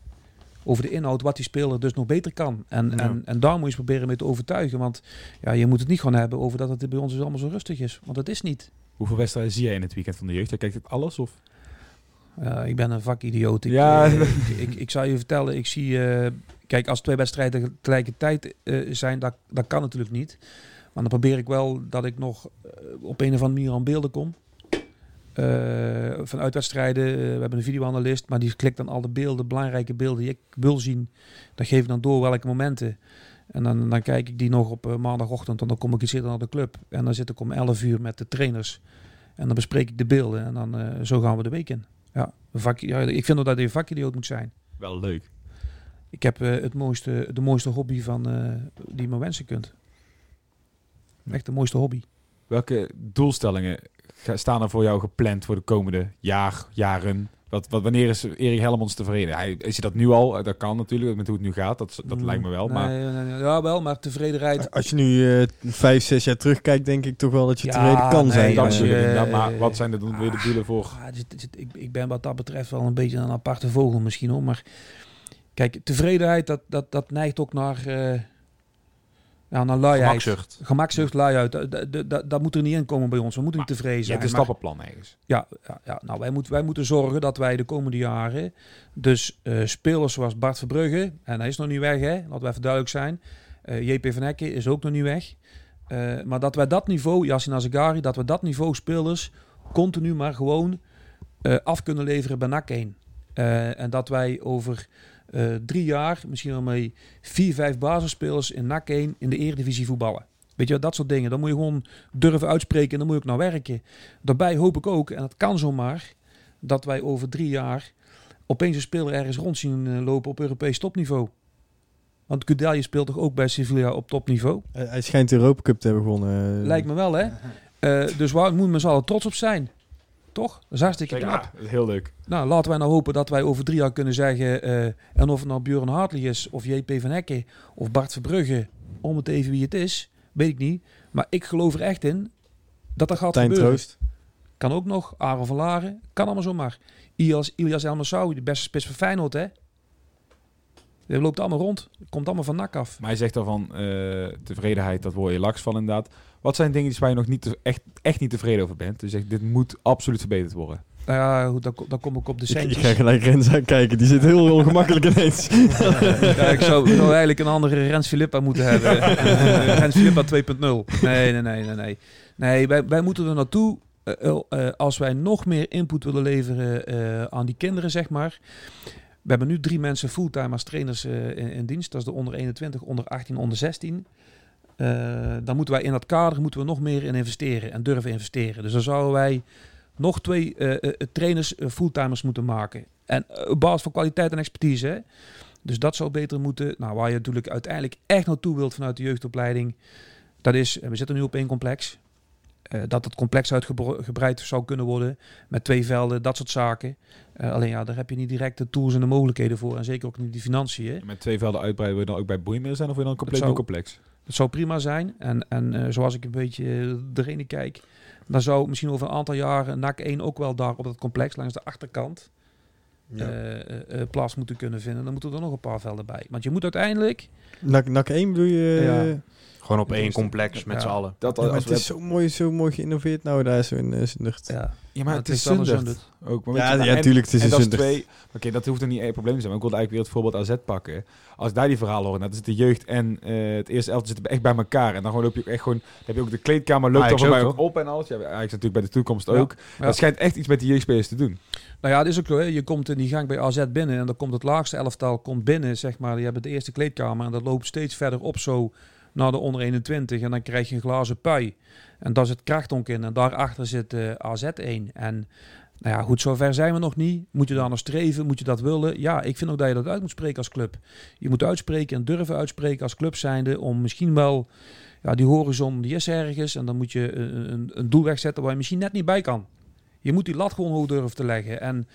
S2: Over de inhoud, wat die speler dus nog beter kan. En,
S3: Ja.
S2: en, en daar moet je eens proberen mee te overtuigen. Want ja, je moet het niet gewoon hebben over dat het bij ons dus allemaal zo rustig is. Want dat is niet.
S1: Hoeveel wedstrijden zie jij in het weekend van de jeugd? Jij kijkt het alles? Of?
S2: Ik ben een vakidioot. Ik,
S1: Ja.
S2: eh, ik, ik, ik zou je vertellen, ik zie... eh, kijk, als twee wedstrijden tegelijkertijd eh, zijn, dat, dat kan natuurlijk niet. Maar dan probeer ik wel dat ik nog op een of andere manier aan beelden kom. Eh, vanuit wedstrijden, eh, we hebben een videoanalist, maar die klikt dan al de beelden, belangrijke beelden die ik wil zien. Dat geef ik dan door welke momenten. En dan, dan kijk ik die nog op eh, maandagochtend, en dan kom ik iets eerder naar de club. En dan zit ik om 11 uur met de trainers. En dan bespreek ik de beelden en dan zo gaan we de week in. Ja, vak, ja, ik vind ook dat je vakidioot moet zijn.
S1: Wel leuk.
S2: Ik heb het mooiste, de mooiste hobby van die je maar wensen kunt. Echt de mooiste hobby.
S1: Welke doelstellingen staan er voor jou gepland voor de komende jaar, jaren? Wat, wat, wanneer is Erik Helmonds tevreden? Hij, is hij dat nu al? Dat kan natuurlijk, met hoe het nu gaat. Dat, dat
S2: Mm,
S1: lijkt me wel. Maar
S2: Nee, nee, nee, ja, wel, maar tevredenheid.
S4: Als je nu eh, vijf, zes jaar terugkijkt, denk ik toch wel dat je
S2: Ja,
S4: tevreden kan
S2: nee,
S4: zijn. Eh,
S2: je-
S1: inderdaad. Maar wat zijn de doel- weer de doelen voor?
S2: Ah, er er zit- ik, ik ben wat dat betreft wel een beetje een aparte vogel misschien hoor. Maar kijk, tevredenheid, dat, dat, dat neigt ook naar, eh ja, naar luiheid.
S3: Gemakzucht.
S2: Gemakzucht, luiheid. Dat, dat, dat, dat moet er niet in komen bij ons. We moeten niet tevreden
S1: Je
S2: zijn.
S1: hebt een stappenplan ergens.
S2: Ja, ja, ja. Nou, wij, moeten wij moeten zorgen dat wij de komende jaren... dus eh, spelers zoals Bart Verbrugge... en hij is nog niet weg, hè? laten we even duidelijk zijn. Eh, JP van Hekken is ook nog niet weg. Eh, maar dat wij dat niveau, Yassin Azegari... dat we dat niveau spelers continu maar gewoon af kunnen leveren bij NAC 1. Eh, en dat wij over eh, drie jaar misschien wel mee vier, vijf basisspelers in NAC 1 in de Eredivisie voetballen. Weet je, wel, dat soort dingen. Dan moet je gewoon durven uitspreken en dan moet je ook naar werken. Daarbij hoop ik ook, en dat kan zomaar, dat wij over drie jaar opeens een speler ergens rond zien eh, lopen op Europees topniveau. Want Kudelje speelt toch ook bij Sevilla op topniveau?
S4: hij schijnt de Europa Cup te hebben gewonnen.
S2: Lijkt me wel, hè? Eh, dus waar moeten we z'n allen trots op zijn? Toch? Dat is hartstikke
S1: Zeker,
S2: knap.
S1: ja, heel leuk.
S2: Nou, laten wij nou hopen dat wij over drie jaar kunnen zeggen... eh, en of het nou Björn Hartlich is, of JP van Hekken, of Bart Verbrugge... om het even wie het is, weet ik niet. Maar ik geloof er echt in dat dat gaat
S4: Tijn
S2: gebeuren.
S4: Troost.
S2: Kan ook nog. Aaron van Laren. Kan allemaal zomaar. Ilias, Ilias de beste spits van Feyenoord, hè? Die loopt allemaal rond. Komt allemaal van nak af.
S1: Maar hij zegt dan van eh, tevredenheid, dat word je laks van inderdaad. Wat zijn dingen waar je nog niet te- echt, echt niet tevreden over bent? Dus je zegt, dit moet absoluut verbeterd worden.
S2: Nou ja, goed, dan, dan kom ik op de
S4: Ik, ik
S2: centjes.
S4: ga gelijk Rens aankijken. Die zit heel ongemakkelijk ineens.
S2: ja, ik zou, zou eigenlijk een andere Rens Filippa moeten hebben. Eh, Rens Filippa 2.0. Nee, nee, nee, nee. Nee, nee wij, wij moeten er naartoe eh, eh, eh, als wij nog meer input willen leveren eh, aan die kinderen, zeg maar. We hebben nu drie mensen fulltime als trainers eh, in, dienst. Dat is de onder 21, onder 18, onder 16. Eh, dan moeten wij in dat kader moeten we nog meer in investeren en durven investeren. Dus dan zouden wij nog twee eh, trainers fulltimers moeten maken. En op basis van kwaliteit en expertise. Dus dat zou beter moeten. Nou, waar je natuurlijk uiteindelijk echt naartoe wilt vanuit de jeugdopleiding. Dat is, we zitten nu op één complex. Eh, dat het complex uitgebreid zou kunnen worden. Met twee velden, dat soort zaken. Eh, alleen ja, daar heb je niet direct de tools en de mogelijkheden voor. En zeker ook niet die financiën.
S1: Met twee velden uitbreiden, wil je dan ook bij Boeimeer zijn of wil je dan een compleet
S2: zou-
S1: nieuw complex?
S2: Dat zou prima zijn. En, en eh, zoals ik een beetje erheen kijk, dan zou misschien over een aantal jaren NAC 1 ook wel daar op dat complex langs de achterkant eh, eh, eh, plaats moeten kunnen vinden. Dan moeten er nog een paar velden bij. Want je moet uiteindelijk.
S4: Nak, nak 1 bedoel je?
S2: Ja.
S4: Eh,
S3: Gewoon op één
S2: Ja.
S3: complex met z'n allen.
S1: Dat,
S4: Ja, maar het
S1: we-
S4: is zo mooi, zo mooi geïnnoveerd nou daar zo in uh, Zundert.
S2: Ja,
S1: ja, maar het
S2: het
S1: is
S2: wel een
S1: Zundert.
S2: Zundert.
S1: Ook, maar weet
S4: Ja,
S1: je, maar-
S4: ja,
S1: en-
S4: tuurlijk, het is
S1: en dat is
S4: Zundert.
S1: twee. Oké, dat hoeft er niet één probleem te zijn. Maar ik wilde eigenlijk weer het voorbeeld AZ pakken. Als ik daar die verhalen hoor, nou, dan zit de jeugd en eh, het eerste elftal zitten echt bij elkaar. En dan gewoon loop je ook echt gewoon. Dan heb je ook de kleedkamer loopt
S3: Ajax
S1: er voor mij
S3: ook,
S1: ook op en alles. Ja, Ajax natuurlijk bij de toekomst
S2: Ja.
S1: ook.
S2: Ja.
S1: Het schijnt echt iets met die jeugdspelers te doen.
S2: Nou ja, het is ook zo. Hè. Je komt in die gang bij AZ binnen en dan komt het laagste elftal komt binnen, zeg maar. Die hebben de eerste kleedkamer en dat loopt steeds verder op zo naar de onder 21 en dan krijg je een glazen pui. En daar zit Krachtonk in en daarachter zit eh, AZ 1. En nou ja, goed, zover zijn we nog niet. Moet je daar nog streven? Moet je dat willen? Ja, ik vind ook dat je dat uit moet spreken als club. Je moet uitspreken en durven uitspreken als club zijnde om misschien wel... Ja, die horizon die is ergens en dan moet je een, een, een doel wegzetten waar je misschien net niet bij kan. Je moet die lat gewoon hoog durven te leggen. En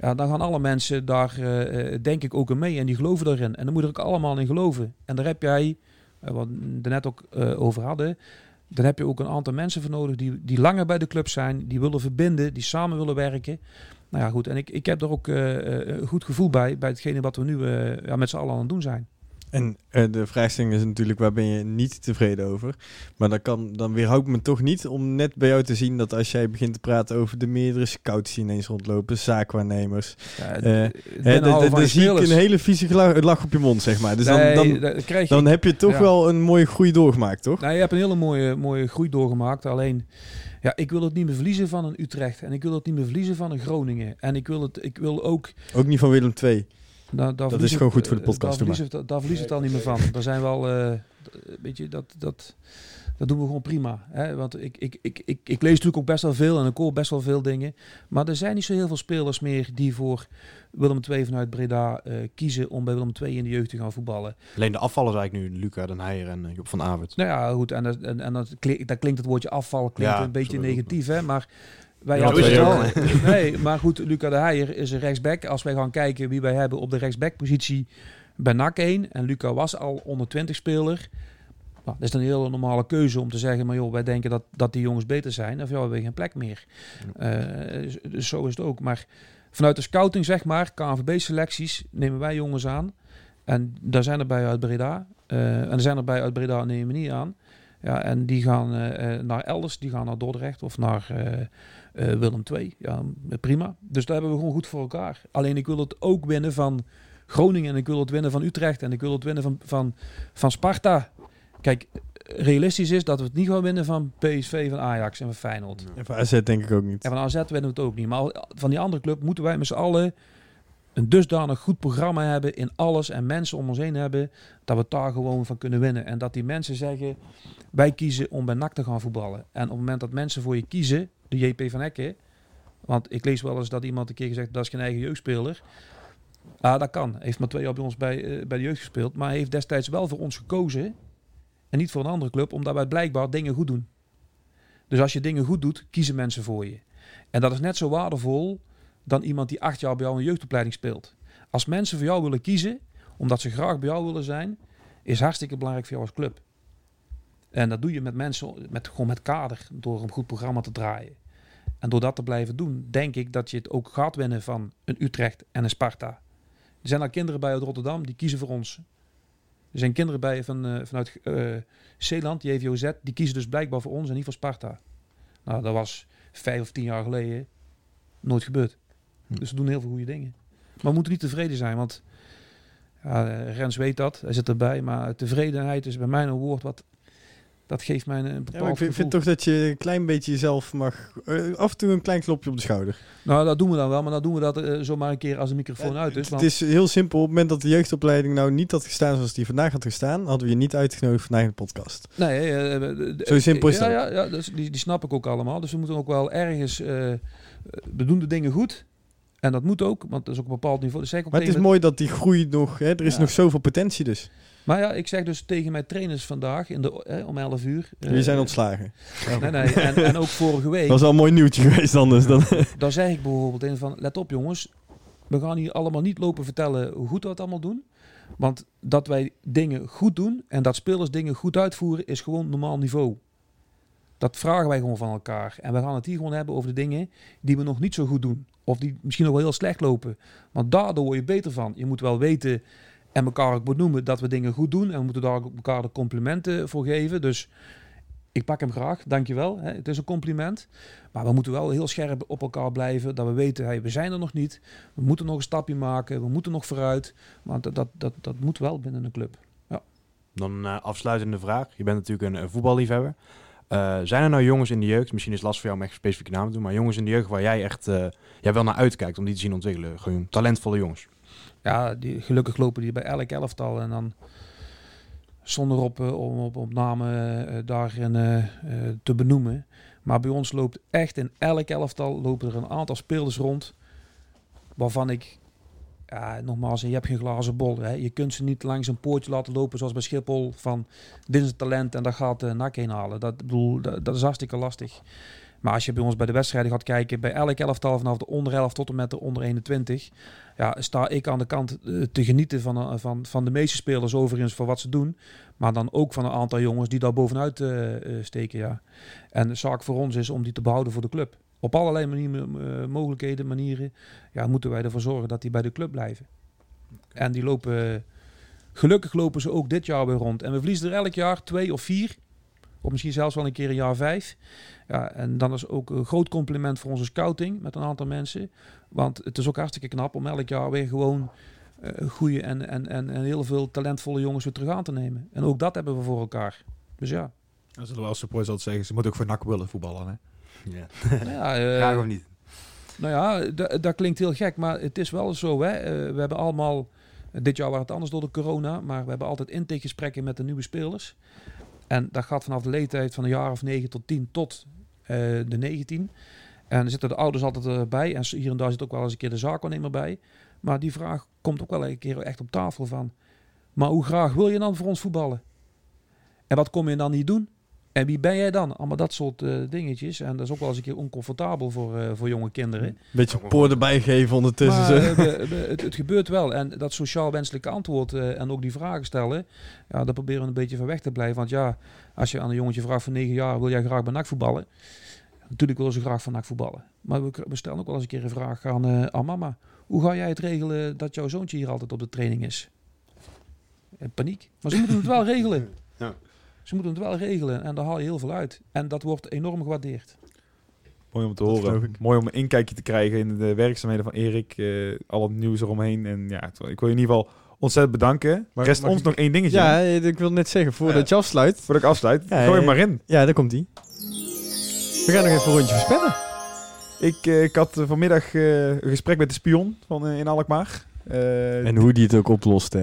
S2: ja, dan gaan alle mensen daar, eh, eh, denk ik, ook in mee. En die geloven daarin. En dan moet er ook allemaal in geloven. En daar heb jij, wat we net ook eh, over hadden... Dan heb je ook een aantal mensen voor nodig die, die langer bij de club zijn, die willen verbinden, die samen willen werken. Nou ja, goed. En ik, ik heb er ook eh, eh, een goed gevoel bij, bij hetgene wat we nu eh, ja, met z'n allen aan het doen zijn.
S4: En eh, de vraagstelling is natuurlijk, waar ben je niet tevreden over? Maar dan, kan, dan weerhoudt me toch niet om net bij jou te zien dat als jij begint te praten over de meerdere scouts die ineens rondlopen, zaakwaarnemers,
S2: Ja,
S4: Eh, hè, dan- dan zie ik een hele vieze lach op je mond, zeg maar. Dus dan,
S2: Nee,
S4: dan,
S2: je
S4: dan heb je toch
S2: ja.
S4: wel een mooie groei doorgemaakt, toch?
S2: Nou, je hebt een hele mooie, mooie groei doorgemaakt. Alleen, ja, ik wil het niet meer verliezen van een Utrecht. En ik wil het niet meer verliezen van een Groningen. En ik wil, het, ik wil ook...
S4: Ook niet van Willem II.
S2: Daar
S4: is gewoon goed voor de
S2: eh,
S4: podcast,
S2: Daar ik, daar verlies ik het al niet meer van. Daar zijn wel... eh, weet je, dat... dat dat doen we gewoon prima. Hè? Want ik, ik, ik, ik, ik lees natuurlijk ook best wel veel en ik hoor best wel veel dingen. Maar er zijn niet zo heel veel spelers meer die voor Willem II vanuit Breda eh, kiezen om bij Willem II in de jeugd te gaan voetballen.
S3: Alleen de afvallers eigenlijk nu, Luca Den Heijer en Job van Avert.
S2: Nou ja, goed. En, dat- en, en dat, klinkt, dat klinkt het woordje afval klinkt
S3: Ja,
S2: een beetje negatief, hè? Maar wij
S3: Ja,
S2: hadden wel. Nee, maar goed, Luca de Heijer is een rechtsback. Als wij gaan kijken wie wij hebben op de rechtsback-positie bij NAC 1. En Luca was al onder 20 speler. Nou, dat is dan een hele normale keuze om te zeggen, maar joh, wij denken dat, dat die jongens beter zijn. Of ja, we hebben geen plek meer. Eh, dus, dus zo is het ook. Maar vanuit de scouting, zeg maar, KNVB-selecties, nemen wij jongens aan. En daar zijn er bij uit Breda. Eh, en er zijn er bij uit Breda, nemen we niet aan. Ja, en die gaan eh, naar elders, die gaan naar Dordrecht of naar eh, eh, Willem II. Ja, prima. Dus daar hebben we gewoon goed voor elkaar. Alleen ik wil het ook winnen van Groningen en ik wil het winnen van Utrecht en ik wil het winnen van, van, van Sparta. Kijk, realistisch is dat we het niet gaan winnen van PSV, van Ajax en van Feyenoord.
S4: En voor AZ denk ik ook niet.
S2: En van AZ winnen we het ook niet. Maar van die andere club moeten wij met z'n allen een dusdanig goed programma hebben in alles en mensen om ons heen hebben dat we het daar gewoon van kunnen winnen. En dat die mensen zeggen, wij kiezen om bij NAC te gaan voetballen. En op het moment dat mensen voor je kiezen, de JP van Hekken, want ik lees wel eens dat iemand een keer gezegd dat is geen eigen jeugdspeler. Ah, dat kan. Heeft maar twee jaar bij ons bij, eh, bij de jeugd gespeeld. Maar hij heeft destijds wel voor ons gekozen. En niet voor een andere club, omdat wij blijkbaar dingen goed doen. Dus als je dingen goed doet, kiezen mensen voor je. En dat is net zo waardevol dan iemand die acht jaar bij jou een jeugdopleiding speelt. Als mensen voor jou willen kiezen, omdat ze graag bij jou willen zijn, is hartstikke belangrijk voor jou als club. En dat doe je met mensen, met, gewoon met kader, door een goed programma te draaien. En door dat te blijven doen, denk ik dat je het ook gaat winnen van een Utrecht en een Sparta. Er zijn al kinderen bij uit Rotterdam die kiezen voor ons. Er zijn kinderen bij van, eh, vanuit eh, Zeeland, die JVOZ, die kiezen dus blijkbaar voor ons en niet voor Sparta. Nou, dat was vijf of tien jaar geleden nooit gebeurd.
S3: Hm.
S2: Dus we doen heel veel goede dingen. Maar we moeten niet tevreden zijn, want ja, Rens weet dat, hij zit erbij. Maar tevredenheid is bij mij een woord wat, dat geeft mij een bepaald
S4: Ja, ik vind, toch dat je een klein beetje jezelf mag... eh, af en toe een klein klopje op de schouder.
S2: Nou, dat doen we dan wel, maar dan doen we dat eh, zomaar een keer als de microfoon
S4: Ja,
S2: uit is.
S4: Het
S2: Want,
S4: is heel simpel. Op het moment dat de jeugdopleiding nou niet had gestaan zoals die vandaag had gestaan, hadden we je niet uitgenodigd vandaag in de podcast.
S2: nee, eh,
S4: Zo simpel is
S2: ja,
S4: dat.
S2: Ja, ja dus die, die snap ik ook allemaal. Dus we moeten ook wel ergens... we doen de dingen goed. En dat moet ook, want dat is ook een bepaald niveau. Dus
S4: Maar het is mooi dat die groei nog... Hè, er is
S2: Ja.
S4: nog zoveel potentie dus.
S2: Maar ja, ik zeg dus tegen mijn trainers vandaag in de, eh, om 11 uur. eh,
S4: Jullie zijn ontslagen.
S2: Nee, nee. En, en ook vorige week.
S4: Dat was al een mooi nieuwtje geweest anders. Dan.
S2: Daar zeg ik bijvoorbeeld in van, let op jongens. We gaan hier allemaal niet lopen vertellen hoe goed we het allemaal doen. Want dat wij dingen goed doen en dat spelers dingen goed uitvoeren is gewoon normaal niveau. Dat vragen wij gewoon van elkaar. En we gaan het hier gewoon hebben over de dingen die we nog niet zo goed doen. Of die misschien nog wel heel slecht lopen. Want daardoor word je beter van. Je moet wel weten en elkaar ook benoemen dat we dingen goed doen. En we moeten daar ook elkaar de complimenten voor geven. Dus ik pak hem graag, dankjewel. Hè. Het is een compliment. Maar we moeten wel heel scherp op elkaar blijven. Dat we weten, hey, we zijn er nog niet. We moeten nog een stapje maken. We moeten nog vooruit. Want dat, dat, dat, moet wel binnen een club.
S3: Dan een eh, afsluitende vraag. Je bent natuurlijk een, voetballiefhebber. Eh, zijn er nou jongens in de jeugd, misschien is lastig voor jou om echt specifieke namen te doen, maar jongens in de jeugd waar jij echt eh, jij wel naar uitkijkt om die te zien ontwikkelen? Gewoon talentvolle jongens.
S2: Ja, die, gelukkig lopen die bij elk elftal. En dan zonder op, eh, om op, op namen eh, daarin eh, te benoemen. Maar bij ons loopt echt in elk elftal lopen er een aantal spelers rond. Waarvan ik, ja, nogmaals, je hebt geen glazen bol. Hè. Je kunt ze niet langs een poortje laten lopen zoals bij Schiphol. Van dit is talent en dat gaat de nak heen halen. Dat, bedoel, dat is hartstikke lastig. Maar als je bij ons bij de wedstrijden gaat kijken, bij elk elftal vanaf de onder 11 tot en met de onder 21 ja, sta ik aan de kant eh, te genieten van, eh, van, van de meeste spelers overigens voor wat ze doen. Maar dan ook van een aantal jongens die daar bovenuit eh, steken. Ja. En de zaak voor ons is om die te behouden voor de club. Op allerlei manieren, mogelijkheden, manieren ja, moeten wij ervoor zorgen dat die bij de club blijven. En die lopen, Gelukkig lopen ze ook dit jaar weer rond. En we verliezen er elk jaar twee of vier. Of misschien zelfs wel een keer een jaar vijf. Ja, en dan is ook een groot compliment voor onze scouting met een aantal mensen. Want het is ook hartstikke knap om elk jaar weer gewoon uh, goede en, en, en, en heel veel talentvolle jongens weer terug aan te nemen. En ook dat hebben we voor elkaar. Dus ja.
S1: Dan zullen we als supporters altijd zeggen, ze moeten ook voor NAC willen voetballen. Hè?
S5: Ja.
S2: Nou ja eh,
S5: Graag of niet?
S2: Nou ja, dat klinkt heel gek, maar het is wel zo. Hè? Eh, we hebben allemaal, dit jaar was het anders door de corona, maar we hebben altijd intakegesprekken met de nieuwe spelers. En dat gaat vanaf de leeftijd van een jaar of 9 tot 10 tot eh, de 19. En er zitten de ouders altijd erbij. En hier en daar zit ook wel eens een keer de zaakwaarnemer bij. Maar die vraag komt ook wel een keer echt op tafel van. Maar hoe graag wil je dan voor ons voetballen? En wat kom je dan niet doen? En wie ben jij dan? Allemaal dat soort uh, dingetjes. En dat is ook wel eens een keer oncomfortabel voor, uh, voor jonge kinderen.
S4: Beetje poor erbij geven ondertussen.
S2: Maar, uh, de, de, het, het, gebeurt wel. En dat sociaal wenselijke antwoord en ook die vragen stellen. Ja, daar proberen we een beetje van weg te blijven. Want ja, als je aan een jongetje vraagt van 9 jaar, wil jij graag bij NAC voetballen? Natuurlijk willen ze graag van NAC voetballen. Maar we, we, stellen ook wel eens een keer een vraag aan, aan mama. Hoe ga jij het regelen dat jouw zoontje hier altijd op de training is? En paniek. Maar ze moeten het wel regelen.
S5: Ja.
S2: Ze moeten het wel regelen en daar haal je heel veel uit. En dat wordt enorm gewaardeerd.
S1: Mooi om te horen. Mooi om een inkijkje te krijgen in de werkzaamheden van Erik. Uh, al het nieuws eromheen. En ja, ik wil je in ieder geval ontzettend bedanken. Maar Rest ons ik... nog één dingetje.
S4: Ja, ik wil net zeggen, voordat ja. je afsluit.
S1: Voordat ik afsluit, ja, gooi je maar in.
S4: Ja, daar komt hij. We gaan nog even een rondje voorspellen.
S1: Ik, uh, ik had vanmiddag uh, een gesprek met de spion van, in Alkmaar.
S4: en hoe die het ook oplost.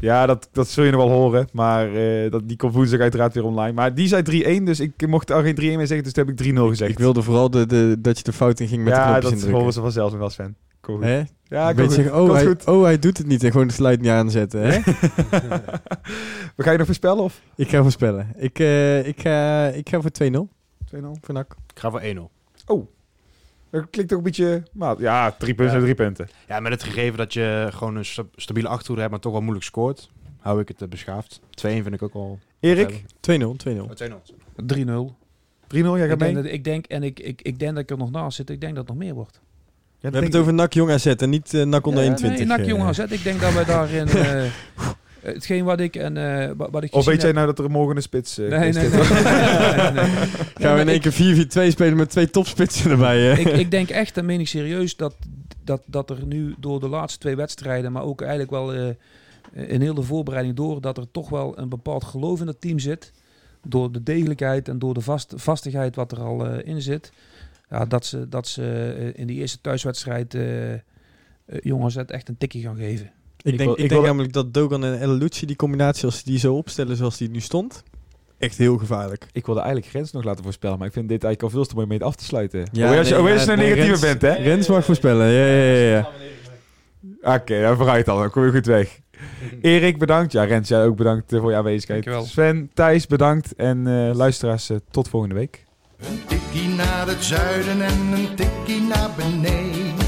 S1: Ja, dat, dat zul je nog wel horen. Maar dat, die komt woensdag uiteraard weer online. Maar die zei 3-1, dus ik mocht er geen 3-1 meer zeggen. Dus toen heb ik 3-0 gezegd.
S4: Ik wilde vooral de, de, dat je de fout in ging met
S1: ja,
S4: de
S1: knopjes Ja, dat horen ze vanzelf nog wel, Sven.
S4: Kom goed.
S1: Ja,
S4: ik zeggen, oh, hij, oh, hij doet het niet en gewoon de sluit niet aanzetten. Hè?
S1: We ga je nog voorspellen? Of?
S4: Ik ga voorspellen. Ik, uh, ik, ga, ik ga voor 2-0.
S1: 2-0
S4: voor NAC.
S3: Ik ga voor 1-0.
S1: Oh. Dat klinkt ook een beetje... Maar ja, drie punten ja. drie punten.
S3: Ja, met het gegeven dat je gewoon een sta stabiele achterhoede hebt, maar toch wel moeilijk scoort, hou ik het uh, beschaafd. 2-1 vind ik ook al...
S1: Erik?
S4: 2-0, 2-0.
S3: 3-0.
S2: 3-0.
S1: jij gaat mee?
S2: Dat, ik, denk, en ik, ik, ik denk dat ik er nog naast zit, ik denk dat het nog meer wordt.
S4: Ja, we hebben het over NAC Jong AZ en niet uh, NAC onder
S2: ja,
S4: 21.
S2: Nee, NAC Jong AZ. Ik denk dat we daarin... Uh, hetgeen wat ik en uh, wat ik
S1: Of weet jij nou dat er morgen een spits uh,
S2: nee, nee, nee, nee, nee, nee.
S4: Gaan we in één keer 4-4-2 spelen met twee topspitsen erbij? Hè?
S2: ik, ik denk echt, en meen ik serieus, dat, dat, dat er nu door de laatste twee wedstrijden, maar ook eigenlijk wel uh, in heel de voorbereiding door, dat er toch wel een bepaald geloof in het team zit. Door de degelijkheid en door de vast, vastigheid wat er al uh, in zit. Ja, dat ze, dat ze uh, in die eerste thuiswedstrijd jongens het echt een tikje gaan geven.
S4: Ik, denk, ik denk namelijk dat Dogan en El Lucci, die combinatie, als ze die zo opstellen zoals die nu stond, echt heel gevaarlijk.
S1: Ik wilde eigenlijk Grens nog laten voorspellen, maar ik vind dit eigenlijk al veel te mooi mee af te sluiten.
S4: Ja,
S1: nee, als je, nee, als je nou negatieve
S4: Rens,
S1: bent, hè?
S4: Rens mag voorspellen, ja, ja, ja. ja.
S1: Oké, okay, dan vooruit dan. Dan kom je goed weg. Erik, bedankt. Ja, Rens, jij ook bedankt voor je aanwezigheid.
S2: Dankjewel.
S1: Sven, Thijs, bedankt. En uh, luisteraars, uh, tot volgende week.
S6: Een tikkie naar het zuiden en een tikkie naar beneden.